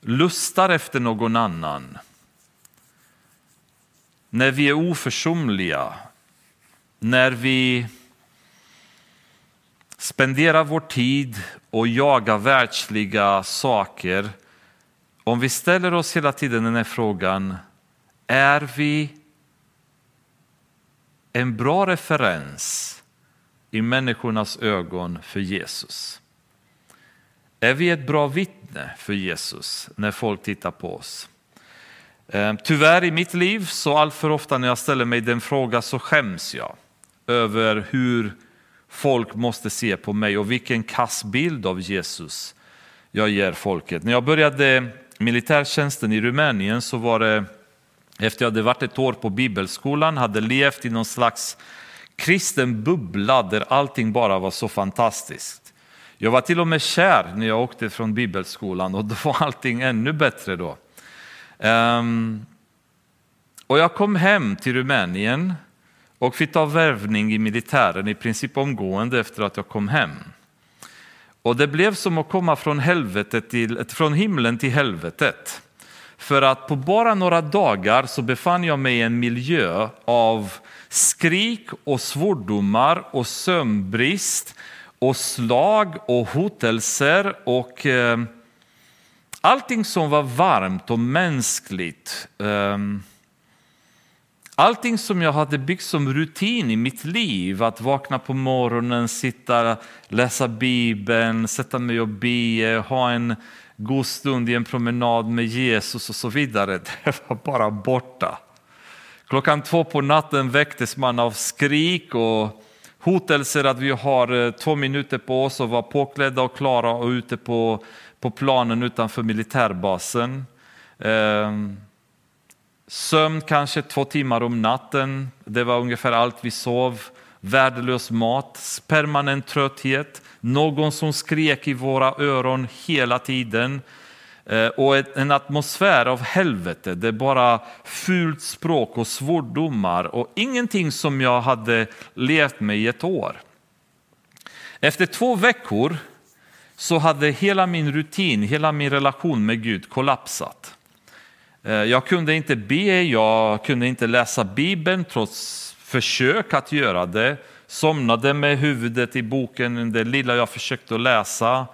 [SPEAKER 1] lustar efter någon annan, när vi är oförsumliga, när vi spenderar vår tid och jagar världsliga saker, om vi ställer oss hela tiden den här frågan, är vi en bra referens i människornas ögon för Jesus? Är vi ett bra vittne för Jesus när folk tittar på oss? Ehm, tyvärr i mitt liv så allt för ofta när jag ställer mig den frågan så skäms jag över hur folk måste se på mig och vilken kass bild av Jesus jag ger folket. När jag började militärtjänsten i Rumänien så var det efter jag hade varit ett år på bibelskolan, hade levt i någon slags kristen bubbla där allting bara var så fantastiskt. Jag var till och med kär när jag åkte från bibelskolan och då var allting ännu bättre då. Um, och jag kom hem till Rumänien och fick ta värvning i militären i princip omgående efter att jag kom hem. Och det blev som att komma från, helvetet till, från himlen till helvetet. För att på bara några dagar så befann jag mig i en miljö av skrik och svordomar och sömnbrist och slag och hotelser och eh, allting som var varmt och mänskligt. Eh, Allting som jag hade byggt som rutin i mitt liv, att vakna på morgonen, sitta, läsa Bibeln, sätta mig och be, ha en god stund i en promenad med Jesus och så vidare, det var bara borta. Klockan två på natten väcktes man av skrik och hotelser att vi har eh, två minuter på oss att vara påklädda och klara och ute på, på planen utanför militärbasen. Ehm, sömn kanske två timmar om natten, det var ungefär allt vi sov. Värdelös mat, permanent trötthet, någon som skrek i våra öron hela tiden. Eh, och en atmosfär av helvete, det är bara fult språk och svordomar och ingenting som jag hade levt med i ett år. Efter två veckor så hade hela min rutin, hela min relation med Gud kollapsat. Eh, jag kunde inte be, jag kunde inte läsa Bibeln trots försök att göra det. Somnade med huvudet i boken, det lilla jag försökte läsa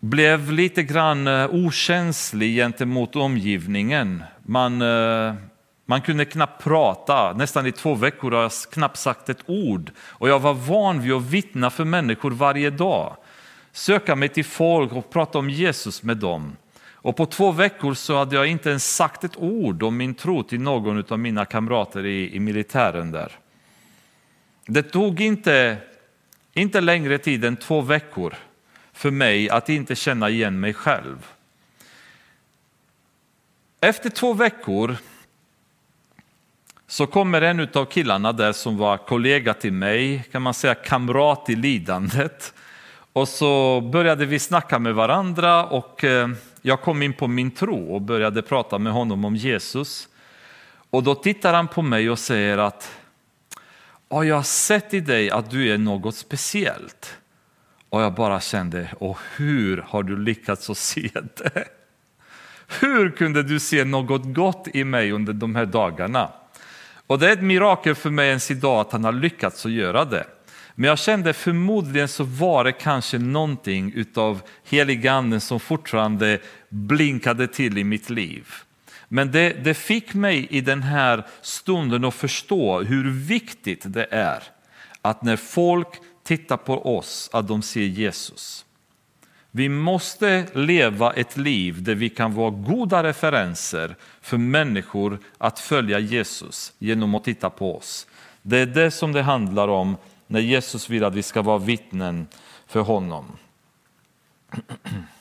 [SPEAKER 1] blev lite grann eh, okänslig gentemot omgivningen. Man, eh, man kunde knappt prata, nästan i två veckor har jag knappt sagt ett ord. Och jag var van vid att vittna för människor varje dag. Söka mig till folk och prata om Jesus med dem. Och på två veckor så hade jag inte ens sagt ett ord om min tro till någon av mina kamrater i, i militären där. Det tog inte, inte längre tid än två veckor för mig att inte känna igen mig själv. Efter två veckor så kommer en av killarna där som var kollega till mig, kan man säga kamrat i lidandet. Och så började vi snacka med varandra och eh, jag kom in på min tro och började prata med honom om Jesus. Och då tittar han på mig och säger att jag har sett i dig att du är något speciellt. Och jag bara kände, och hur har du lyckats att se det? Hur kunde du se något gott i mig under de här dagarna? Och det är ett mirakel för mig ens idag att han har lyckats att göra det. Men jag kände förmodligen så var det kanske någonting utav heliganden som fortfarande blinkade till i mitt liv. Men det, det fick mig i den här stunden att förstå hur viktigt det är att när folk tittar på oss att de ser Jesus. Vi måste leva ett liv där vi kan vara goda referenser för människor att följa Jesus genom att titta på oss. Det är det som det handlar om när Jesus vill att vi ska vara vittnen för honom.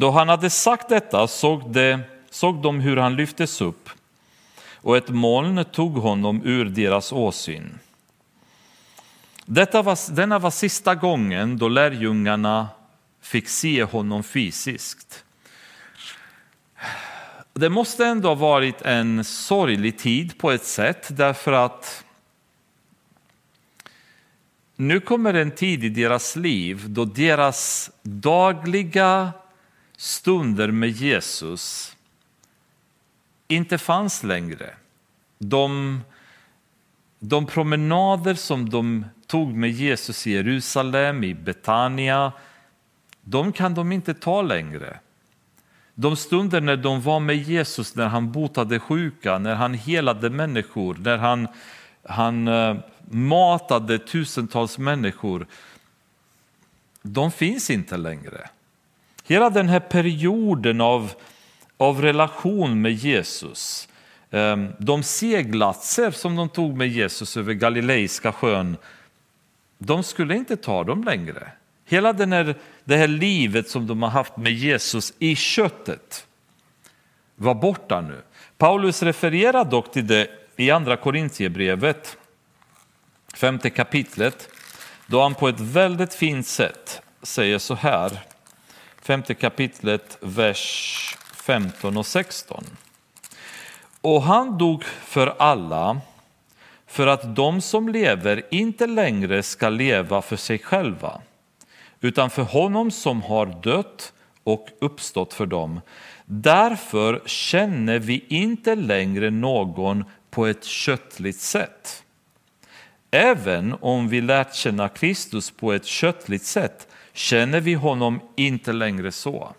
[SPEAKER 1] Då han hade sagt detta såg, det, såg de hur han lyftes upp och ett moln tog honom ur deras åsyn. Detta var, denna var sista gången då lärjungarna fick se honom fysiskt. Det måste ändå ha varit en sorglig tid på ett sätt därför att nu kommer en tid i deras liv då deras dagliga stunder med Jesus inte fanns längre. De, de promenader som de tog med Jesus i Jerusalem, i Betania, de kan de inte ta längre. De stunder när de var med Jesus, när han botade sjuka, när han helade människor, när han, han eh, matade tusentals människor, de finns inte längre. Hela den här perioden av av relation med Jesus. Ehm, de seglatser som de tog med Jesus över Galileiska sjön, de skulle inte ta dem längre. Hela den här, det här livet som de har haft med Jesus i köttet var borta nu. Paulus refererar dock till det i andra Korintierbrevet, femte kapitlet, då han på ett väldigt fint sätt säger så här, femte kapitlet, vers 15 och 16. Och han dog för alla för att de som lever inte längre ska leva för sig själva utan för honom som har dött och uppstått för dem. Därför känner vi inte längre någon på ett köttligt sätt. Även om vi lärt känna Kristus på ett köttligt sätt känner vi honom inte längre så.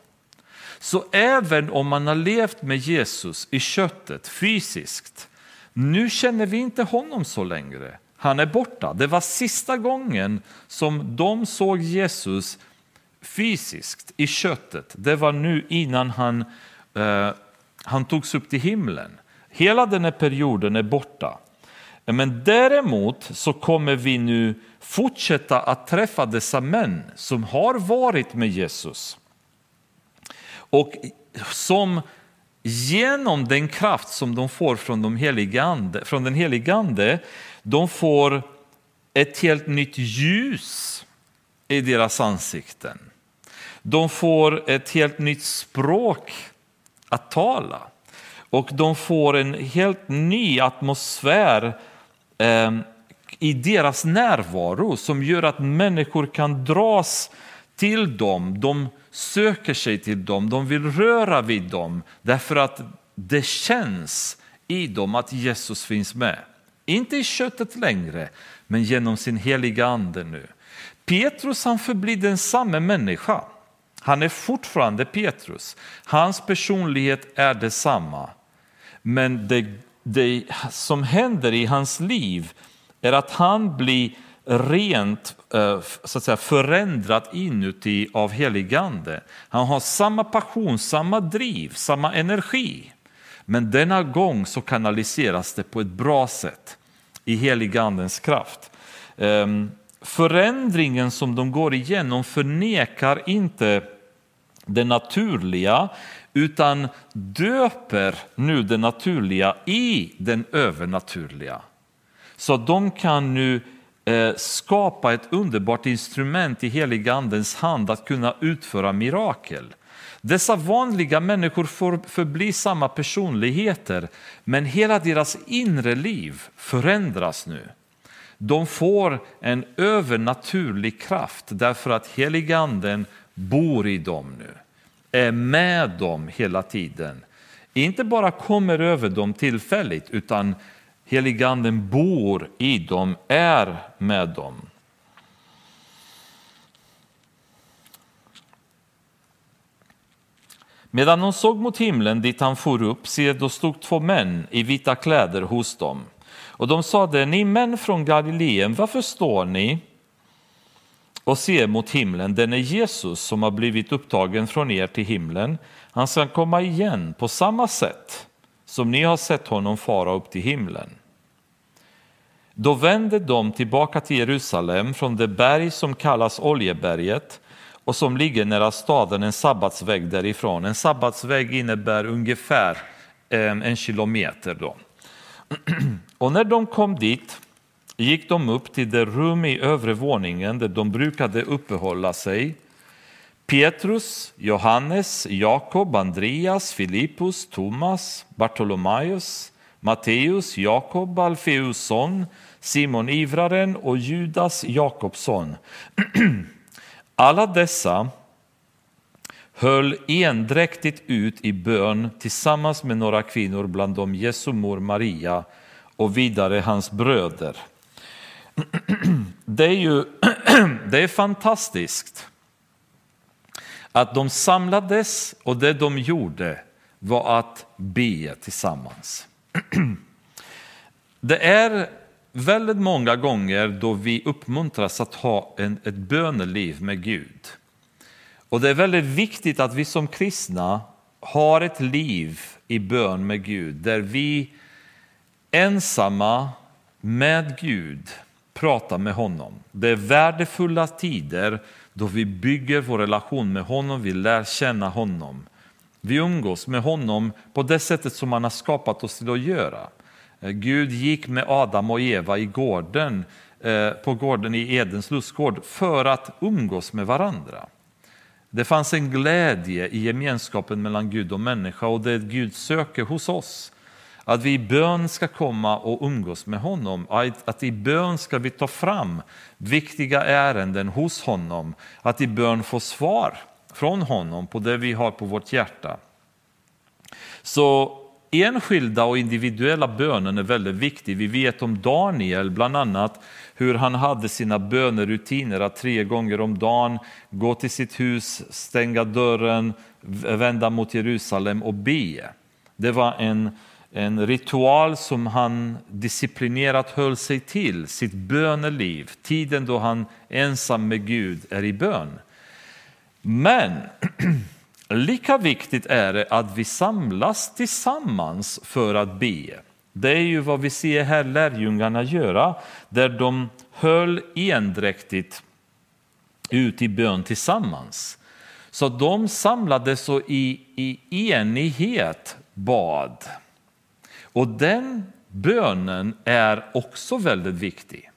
[SPEAKER 1] Så även om man har levt med Jesus i köttet fysiskt, nu känner vi inte honom så längre. Han är borta. Det var sista gången som de såg Jesus fysiskt i köttet. Det var nu innan han, eh, han togs upp till himlen. Hela den här perioden är borta. Men däremot så kommer vi nu fortsätta att träffa dessa män som har varit med Jesus. Och som genom den kraft som de får från, de ande, från den helige Ande, de får ett helt nytt ljus i deras ansikten. De får ett helt nytt språk att tala och de får en helt ny atmosfär eh, Ehm, i deras närvaro som gör att människor kan dras till dem. De söker sig till dem, de vill röra vid dem därför att det känns i dem att Jesus finns med. Inte i köttet längre, men genom sin heliga ande nu. Petrus han förblir den samma människa. Han är fortfarande Petrus. Hans personlighet är detsamma. Men det, det som händer i hans liv är att han blir rent eh, så att säga, förändrat inuti av heligande. Han har samma passion, samma driv, samma energi. Men denna gång så kanaliseras det på ett bra sätt i heligandens kraft. Ehm, förändringen som de går igenom förnekar inte det naturliga utan döper nu det naturliga i den övernaturliga. Så de kan nu eh, skapa ett underbart instrument i heligandens hand att kunna utföra mirakel. Dessa vanliga människor får förbli samma personligheter men hela deras inre liv förändras nu. De får en övernaturlig kraft därför att heliganden bor i dem nu, är med dem hela tiden. Inte bara kommer över dem tillfälligt utan heliganden bor i dem, är med dem. Medan de såg mot himlen dit han for upp, se då stod två män i vita kläder hos dem. Och de sade, ni män från Galileen, varför står ni och ser mot himlen? Den är Jesus som har blivit upptagen från er till himlen. Han ska komma igen på samma sätt som ni har sett honom fara upp till himlen. Då vände de tillbaka till Jerusalem från det berg som kallas Oljeberget och som ligger nära staden en sabbatsväg därifrån. En sabbatsväg innebär ungefär eh, en kilometer. Då. Och när de kom dit gick de upp till det rum i övre våningen där de brukade uppehålla sig. Petrus, Johannes, Jakob, Andreas, Filippus, Thomas, Bartolomaios Matteus, Jakob, Alfeus son, Simon Ivraren och Judas Jakobsson. Alla dessa höll endräktigt ut i bön tillsammans med några kvinnor, bland dem Jesu mor Maria och vidare hans bröder. Det är ju det är fantastiskt att de samlades och det de gjorde var att be tillsammans. Det är väldigt många gånger då vi uppmuntras att ha en, ett böneliv med Gud. Och det är väldigt viktigt att vi som kristna har ett liv i bön med Gud där vi ensamma med Gud prata med honom. Det är värdefulla tider då vi bygger vår relation med honom, vi lär känna honom. Vi umgås med honom på det sättet som han har skapat oss till att göra. Eh, Gud gick med Adam och Eva i gården, eh, på gården i Edens lustgård för att umgås med varandra. Det fanns en glädje i gemenskapen mellan Gud och människa och det Gud söker hos oss. Att vi i bön ska komma och umgås med honom, att i bön ska vi ta fram viktiga ärenden hos honom, att i bön få svar från honom på det vi har på vårt hjärta. Så enskilda och individuella bönen är väldigt viktig. Vi vet om Daniel bland annat hur han hade sina bönerutiner att tre gånger om dagen gå till sitt hus, stänga dörren, vända mot Jerusalem och be. Det var en, en ritual som han disciplinerat höll sig till, sitt böneliv, tiden då han ensam med Gud är i bön. Men lika viktigt är det att vi samlas tillsammans för att be. Det är ju vad vi ser här lärjungarna göra, där de höll endräktigt ut i bön tillsammans. Så de samlades och i, i enighet bad. Och den bönen är också väldigt viktig.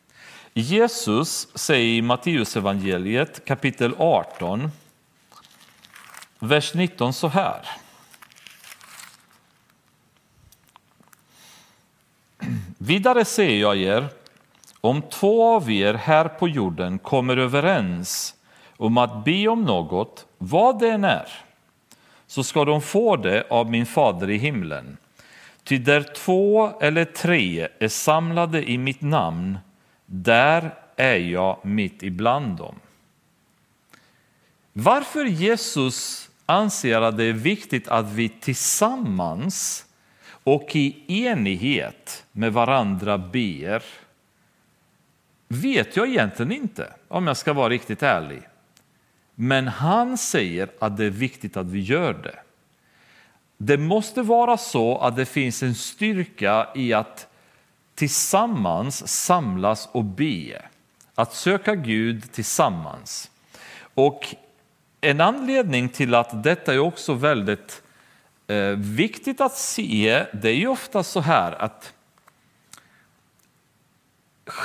[SPEAKER 1] Jesus säger i Matteusevangeliet kapitel 18, vers 19 så här. Vidare säger jag er, om två av er här på jorden kommer överens om att be om något, vad det än är, så ska de få det av min fader i himlen. Ty där två eller tre är samlade i mitt namn, där är jag mitt ibland dem. Varför Jesus anser att det är viktigt att vi tillsammans och i enighet med varandra ber vet jag egentligen inte, om jag ska vara riktigt ärlig. Men han säger att det är viktigt att vi gör det. Det måste vara så att det finns en styrka i att tillsammans samlas och be. Att söka Gud tillsammans. Och en anledning till att detta är också väldigt eh, viktigt att se, det är ju ofta så här att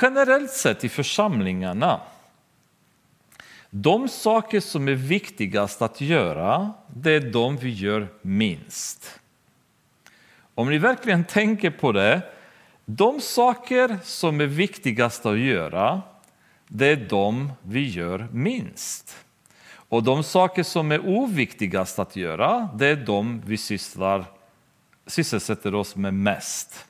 [SPEAKER 1] generellt sett i församlingarna, de saker som är viktigast att göra, det är de vi gör minst. Om ni verkligen tänker på det, de saker som är viktigast att göra, det är de vi gör minst. Och de saker som är oviktigast att göra, det är de vi sysslar, sysselsätter oss med mest.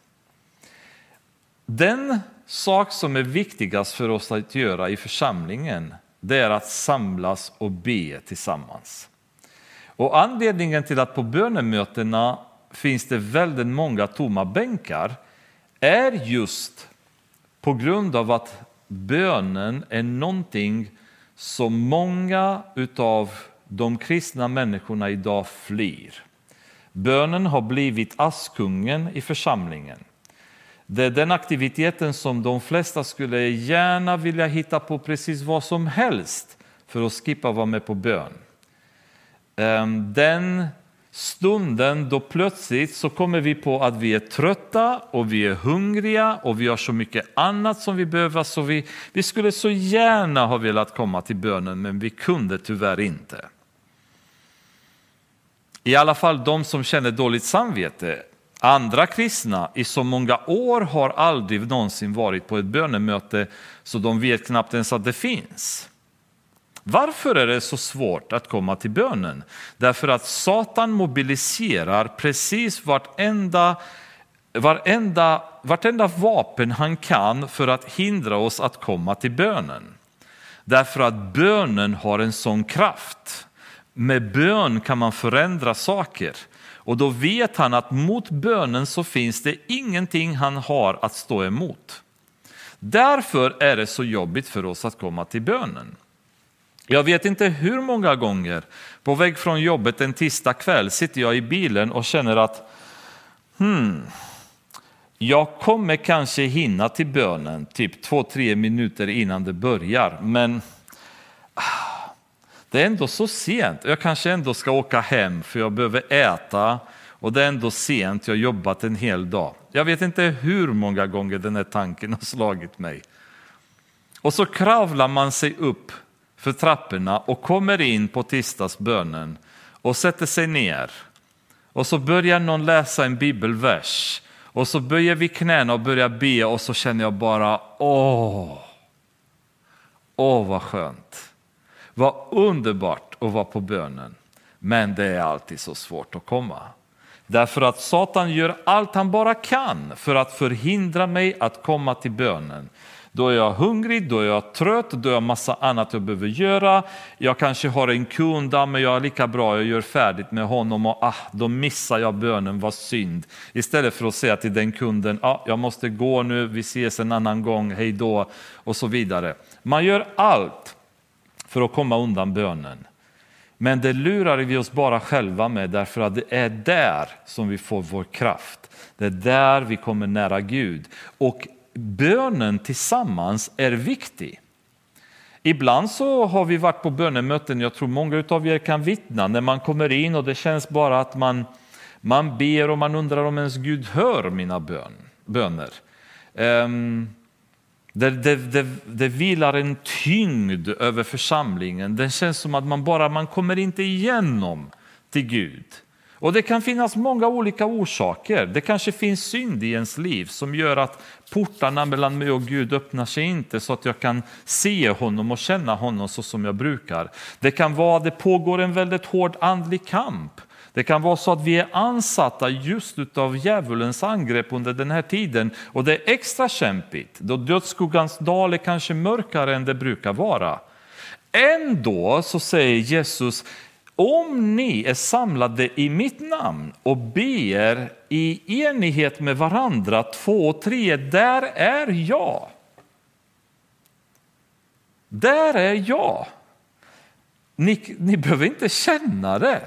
[SPEAKER 1] Den sak som är viktigast för oss att göra i församlingen, det är att samlas och be tillsammans. Och anledningen till att på bönemötena finns det väldigt många tomma bänkar är just på grund av att bönen är någonting som många av de kristna människorna idag flyr. Bönen har blivit askungen i församlingen. Det är den aktiviteten som de flesta skulle gärna vilja hitta på precis vad som helst för att skippa vara med på bön. Ehm, den stunden då plötsligt så kommer vi på att vi är trötta och vi är hungriga och vi har så mycket annat som vi behöver så vi, vi skulle så gärna ha velat komma till bönen men vi kunde tyvärr inte. I alla fall de som känner dåligt samvete. Andra kristna i så många år har aldrig någonsin varit på ett bönemöte så de vet knappt ens att det finns. Varför är det så svårt att komma till bönen? Därför att Satan mobiliserar precis vartenda, vartenda, vartenda vapen han kan för att hindra oss att komma till bönen. Därför att bönen har en sån kraft. Med bön kan man förändra saker. Och då vet han att mot bönen så finns det ingenting han har att stå emot. Därför är det så jobbigt för oss att komma till bönen. Jag vet inte hur många gånger på väg från jobbet en tisdag kväll sitter jag i bilen och känner att hmm, jag kommer kanske hinna till bönen typ två, tre minuter innan det börjar, men ah, det är ändå så sent. Jag kanske ändå ska åka hem för jag behöver äta och det är ändå sent, jag har jobbat en hel dag. Jag vet inte hur många gånger den här tanken har slagit mig. Och så kravlar man sig upp för trapporna och kommer in på tisdagsbönen och sätter sig ner. Och så börjar någon läsa en bibelvers och så böjer vi knäna och börjar be och så känner jag bara åh, åh vad skönt. Vad underbart att vara på bönen. Men det är alltid så svårt att komma. Därför att Satan gör allt han bara kan för att förhindra mig att komma till bönen. Då är jag hungrig, då är jag trött, då är jag massa annat jag behöver göra. Jag kanske har en kund, men jag är lika bra, jag gör färdigt med honom och ah, då missar jag bönen, vad synd. Istället för att säga till den kunden, ah, jag måste gå nu, vi ses en annan gång, hej då och så vidare. Man gör allt för att komma undan bönen. Men det lurar vi oss bara själva med därför att det är där som vi får vår kraft. Det är där vi kommer nära Gud. Och bönen tillsammans är viktig. Ibland så har vi varit på bönemöten, jag tror många av er kan vittna, när man kommer in och det känns bara att man, man ber och man undrar om ens Gud hör mina bön, böner. Um, det, det, det, det vilar en tyngd över församlingen. Det känns som att man bara man kommer inte igenom till Gud. Och Det kan finnas många olika orsaker. Det kanske finns synd i ens liv som gör att portarna mellan mig och Gud öppnar sig inte så att jag kan se honom och känna honom så som jag brukar. Det kan vara att det pågår en väldigt hård andlig kamp. Det kan vara så att vi är ansatta just av djävulens angrepp under den här tiden och det är extra kämpigt då dödsskuggans dal är kanske mörkare än det brukar vara. Ändå så säger Jesus om ni är samlade i mitt namn och ber i enighet med varandra, två och tre, där är jag. Där är jag. Ni, ni behöver inte känna det.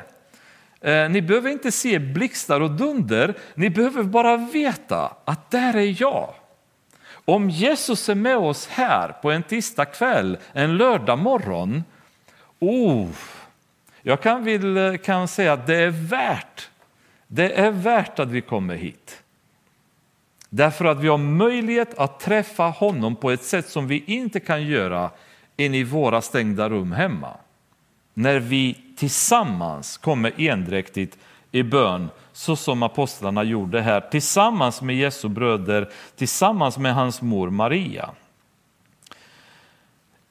[SPEAKER 1] Eh, ni behöver inte se blixtar och dunder, ni behöver bara veta att där är jag. Om Jesus är med oss här på en tisdag kväll, en lördag morgon, oh, jag kan, vill, eh, kan säga att det är värt det är värt att vi kommer hit. Därför att vi har möjlighet att träffa honom på ett sätt som vi inte kan göra in i våra stängda rum hemma. När vi tillsammans kommer endräktigt i bön så som apostlarna gjorde här tillsammans med Jesu bröder, tillsammans med hans mor Maria.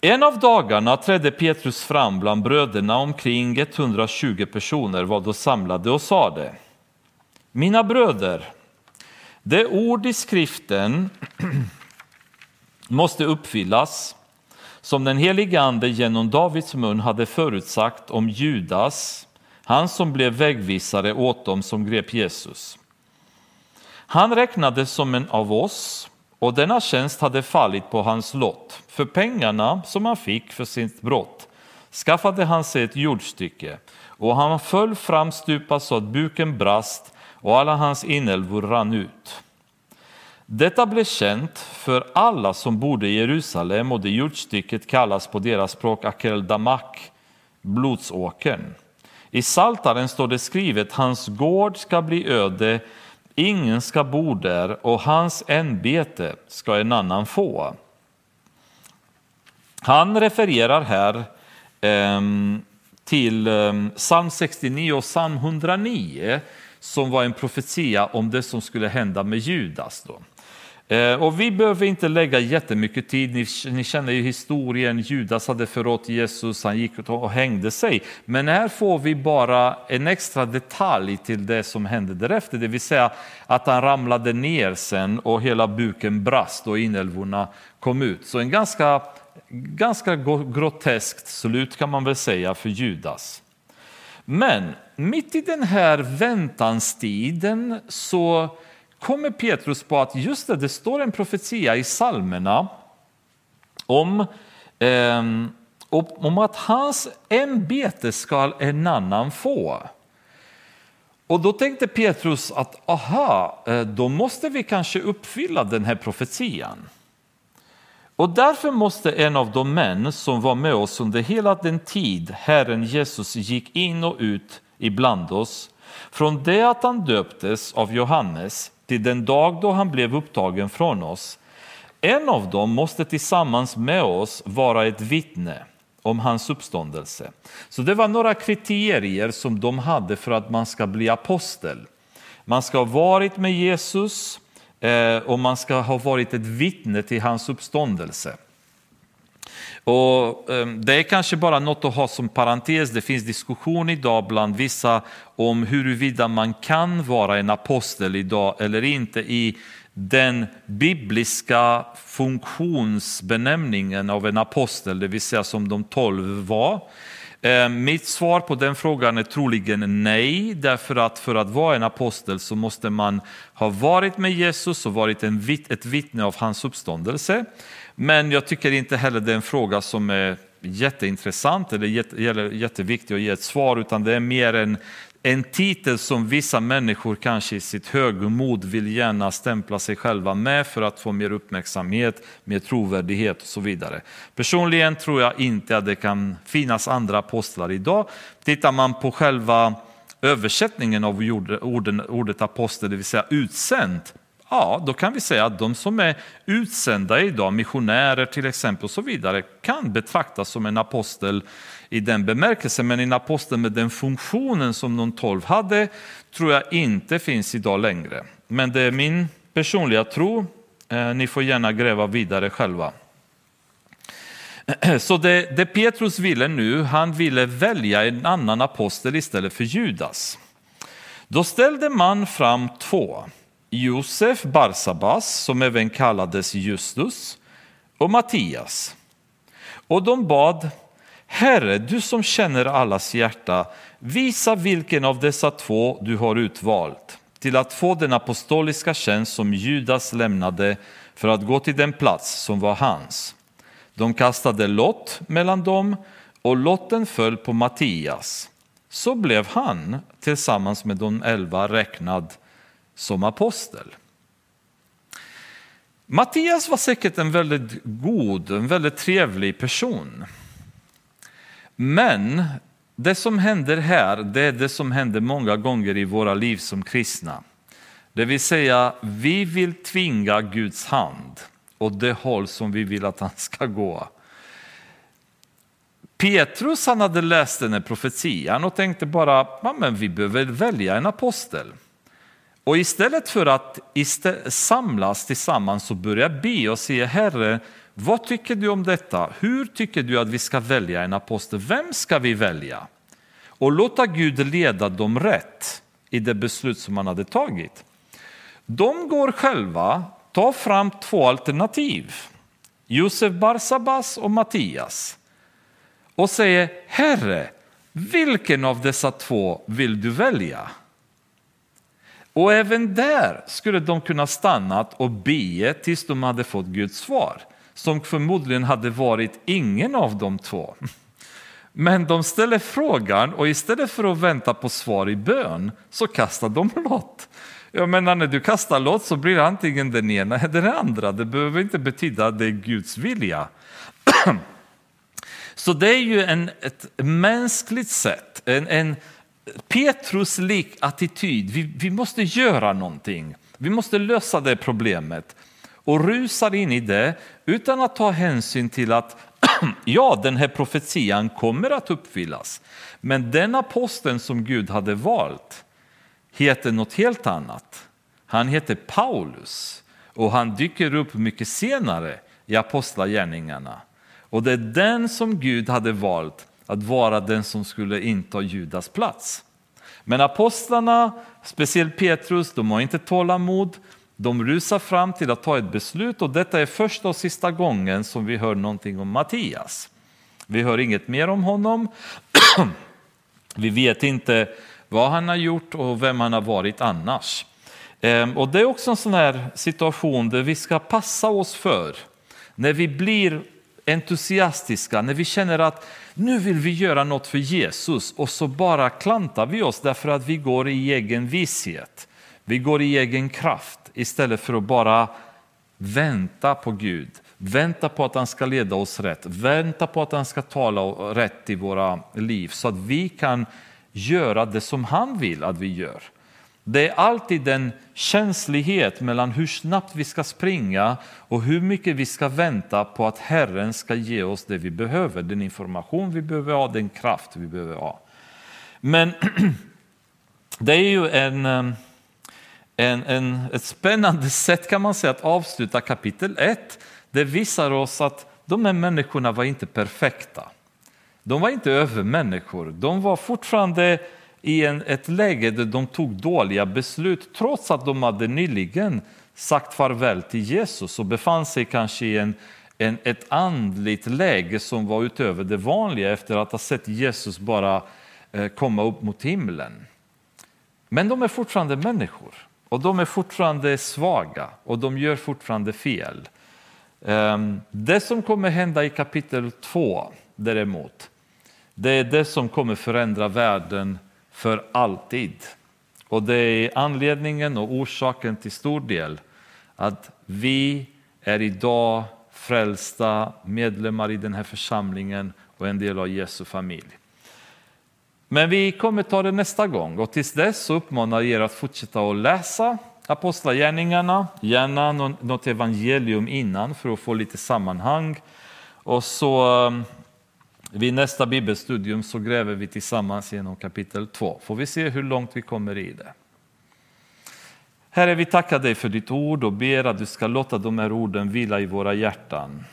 [SPEAKER 1] En av dagarna trädde Petrus fram bland bröderna, omkring 120 personer var då samlade och sade Mina bröder, det ord i skriften måste uppfyllas som den helige Ande genom Davids mun hade förutsagt om Judas, han som blev vägvisare åt dem som grep Jesus. Han räknades som en av oss och denna tjänst hade fallit på hans lott. För pengarna som han fick för sitt brott skaffade han sig ett jordstycke och han föll framstupa så att buken brast och alla hans inälvor rann ut. Detta blev känt för alla som bodde i Jerusalem och det jordstycket kallas på deras språk Akel Damak, blodsåkern. I Saltaren står det skrivet, hans gård ska bli öde, ingen ska bo där och hans ämbete ska en annan få. Han refererar här eh, till ehm, psalm 69 och psalm 109 som var en profetia om det som skulle hända med Judas. Då. Eh, och vi behöver inte lägga jättemycket tid, ni, ni känner ju historien, Judas hade förrått Jesus, han gick och hängde sig. Men här får vi bara en extra detalj till det som hände därefter, det vill säga att han ramlade ner sen och hela buken brast och inälvorna kom ut. Så en ganska, ganska groteskt slut kan man väl säga för Judas. Men mitt i den här väntanstiden så kommer Petrus på att just det, det står en profetia i psalmerna om, eh, om att hans ämbete ska en annan få. Och då tänkte Petrus att aha, eh, då måste vi kanske uppfylla den här profetian. Och därför måste en av de män som var med oss under hela den tid Herren Jesus gick in och ut ibland oss, från det att han döptes av Johannes till den dag då han blev upptagen från oss. En av dem måste tillsammans med oss vara ett vittne om hans uppståndelse. Så det var några kriterier som de hade för att man ska bli apostel. Man ska ha varit med Jesus eh, och man ska ha varit ett vittne till hans uppståndelse. Och ehm, det är kanske bara något att ha som parentes. Det finns diskussion idag bland vissa om huruvida man kan vara en apostel idag eller inte i den bibliska funktionsbenämningen av en apostel, det vill säga som de tolv var. Ehm, mitt svar på den frågan är troligen nej, därför att för att vara en apostel så måste man ha varit med Jesus och varit en, ett vittne av hans uppståndelse. Men jag tycker inte heller det är en fråga som är jätteintressant eller jätteviktig att ge ett svar, utan det är mer en, en titel som vissa människor kanske i sitt högmod vill gärna stämpla sig själva med för att få mer uppmärksamhet, mer trovärdighet och så vidare. Personligen tror jag inte att det kan finnas andra apostlar idag. Tittar man på själva översättningen av ordet apostel, det vill säga utsänd, ja, då kan vi säga att de som är utsända idag, missionärer till exempel och så vidare, kan betraktas som en apostel i den bemärkelsen. Men en apostel med den funktionen som de tolv hade tror jag inte finns idag längre. Men det är min personliga tro. Eh, ni får gärna gräva vidare själva. Så det, det Petrus ville nu, han ville välja en annan apostel istället för Judas. Då ställde man fram två. Josef Barsabas, som även kallades Justus, och Mattias. Och de bad, Herre, du som känner allas hjärta, visa vilken av dessa två du har utvalt till att få den apostoliska tjänst som Judas lämnade för att gå till den plats som var hans. De kastade lott mellan dem och lotten föll på Mattias. Så blev han tillsammans med de elva räknad som apostel. Mattias var säkert en väldigt god, en väldigt trevlig person. Men det som händer här, det är det som händer många gånger i våra liv som kristna. Det vill säga, vi vill tvinga Guds hand åt det håll som vi vill att han ska gå. Petrus han hade läst den här profetian och tänkte bara, men vi behöver välja en apostel. Och istället för att samlas tillsammans och börja be och säga Herre, vad tycker du om detta? Hur tycker du att vi ska välja en apostel? Vem ska vi välja? Och låta Gud leda dem rätt i det beslut som man hade tagit. De går själva, tar fram två alternativ. Josef Barsabas och Mattias. Och säger Herre, vilken av dessa två vill du välja? Och även där skulle de kunna stannat och be tills de hade fått Guds svar, som förmodligen hade varit ingen av de två. Men de ställer frågan och istället för att vänta på svar i bön så kastar de lott. Jag menar när du kastar lott så blir det antingen den ena eller den andra. Det behöver inte betyda att det är Guds vilja. Så det är ju en, ett mänskligt sätt, en, en Petrus lik attityd, vi, vi måste göra någonting. Vi måste lösa det problemet och rusar in i det utan att ta hänsyn till att ja, den här profetian kommer att uppfyllas. Men den aposteln som Gud hade valt heter något helt annat. Han heter Paulus och han dyker upp mycket senare i apostlagärningarna. Och det är den som Gud hade valt att vara den som skulle inta Judas plats. Men apostlarna, speciellt Petrus, de har inte tålamod. De rusar fram till att ta ett beslut och detta är första och sista gången som vi hör någonting om Mattias. Vi hör inget mer om honom. vi vet inte vad han har gjort och vem han har varit annars. Ehm, och Det är också en sån här situation där vi ska passa oss för när vi blir entusiastiska, när vi känner att nu vill vi göra något för Jesus och så bara klantar vi oss därför att vi går i egen vishet. Vi går i egen kraft istället för att bara vänta på Gud. Vänta på att han ska leda oss rätt, vänta på att han ska tala rätt i våra liv så att vi kan göra det som han vill att vi gör. Det är alltid en känslighet mellan hur snabbt vi ska springa och hur mycket vi ska vänta på att Herren ska ge oss det vi behöver, den information vi behöver ha, den kraft vi behöver ha. Men det är ju en, en, en, ett spännande sätt kan man säga att avsluta kapitel 1. Det visar oss att de här människorna var inte perfekta. De var inte övermänniskor. De var fortfarande i en, ett läge där de tog dåliga beslut trots att de hade nyligen sagt farväl till Jesus och befann sig kanske i en, en, ett andligt läge som var utöver det vanliga efter att ha sett Jesus bara eh, komma upp mot himlen. Men de är fortfarande människor och de är fortfarande svaga och de gör fortfarande fel. Ehm, det som kommer hända i kapitel 2 däremot, det är det som kommer förändra världen för alltid. Och det är anledningen och orsaken till stor del att vi är idag frälsta medlemmar i den här församlingen och en del av Jesu familj. Men vi kommer ta det nästa gång och tills dess så uppmanar jag er att fortsätta att läsa Apostlagärningarna, gärna något evangelium innan för att få lite sammanhang. Och så eh, vid nästa bibelstudium så gräver vi tillsammans genom kapitel 2. Får vi se hur långt vi kommer i det. Herre, vi tackar dig för ditt ord och ber att du ska låta de här orden vila i våra hjärtan.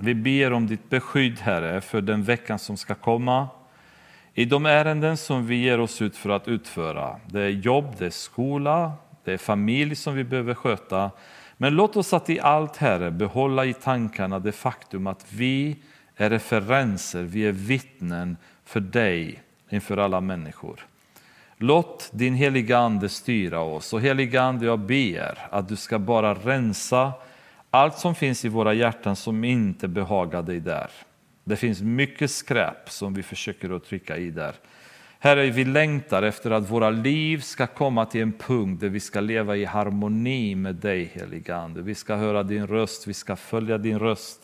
[SPEAKER 1] Vi ber om ditt beskydd, Herre, för den veckan som ska komma. I de ärenden som vi ger oss ut för att utföra. Det är jobb, det är skola, det är familj som vi behöver sköta. Men låt oss att i allt, Herre, behålla i tankarna det faktum att vi är referenser, vi är vittnen för dig inför alla människor. Låt din heliga Ande styra oss och heliga Ande, jag ber att du ska bara rensa allt som finns i våra hjärtan som inte behagar dig där. Det finns mycket skräp som vi försöker att trycka i där. Herre, vi längtar efter att våra liv ska komma till en punkt där vi ska leva i harmoni med dig, heliga Ande. Vi ska höra din röst, vi ska följa din röst.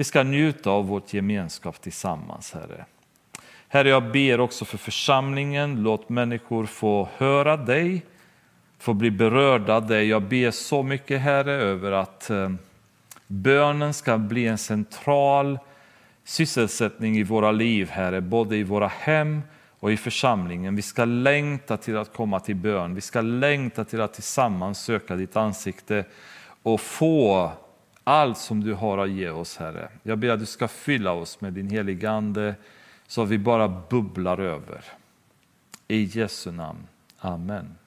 [SPEAKER 1] Vi ska njuta av vårt gemenskap tillsammans, Herre. Herre, jag ber också för församlingen. Låt människor få höra dig, få bli berörda av dig. Jag ber så mycket, Herre, över att eh, bönen ska bli en central sysselsättning i våra liv, Herre, både i våra hem och i församlingen. Vi ska längta till att komma till bön. Vi ska längta till att tillsammans söka ditt ansikte och få allt som du har att ge oss, Herre. Jag ber att du ska fylla oss med din heligande så att vi bara bubblar över. I Jesu namn. Amen.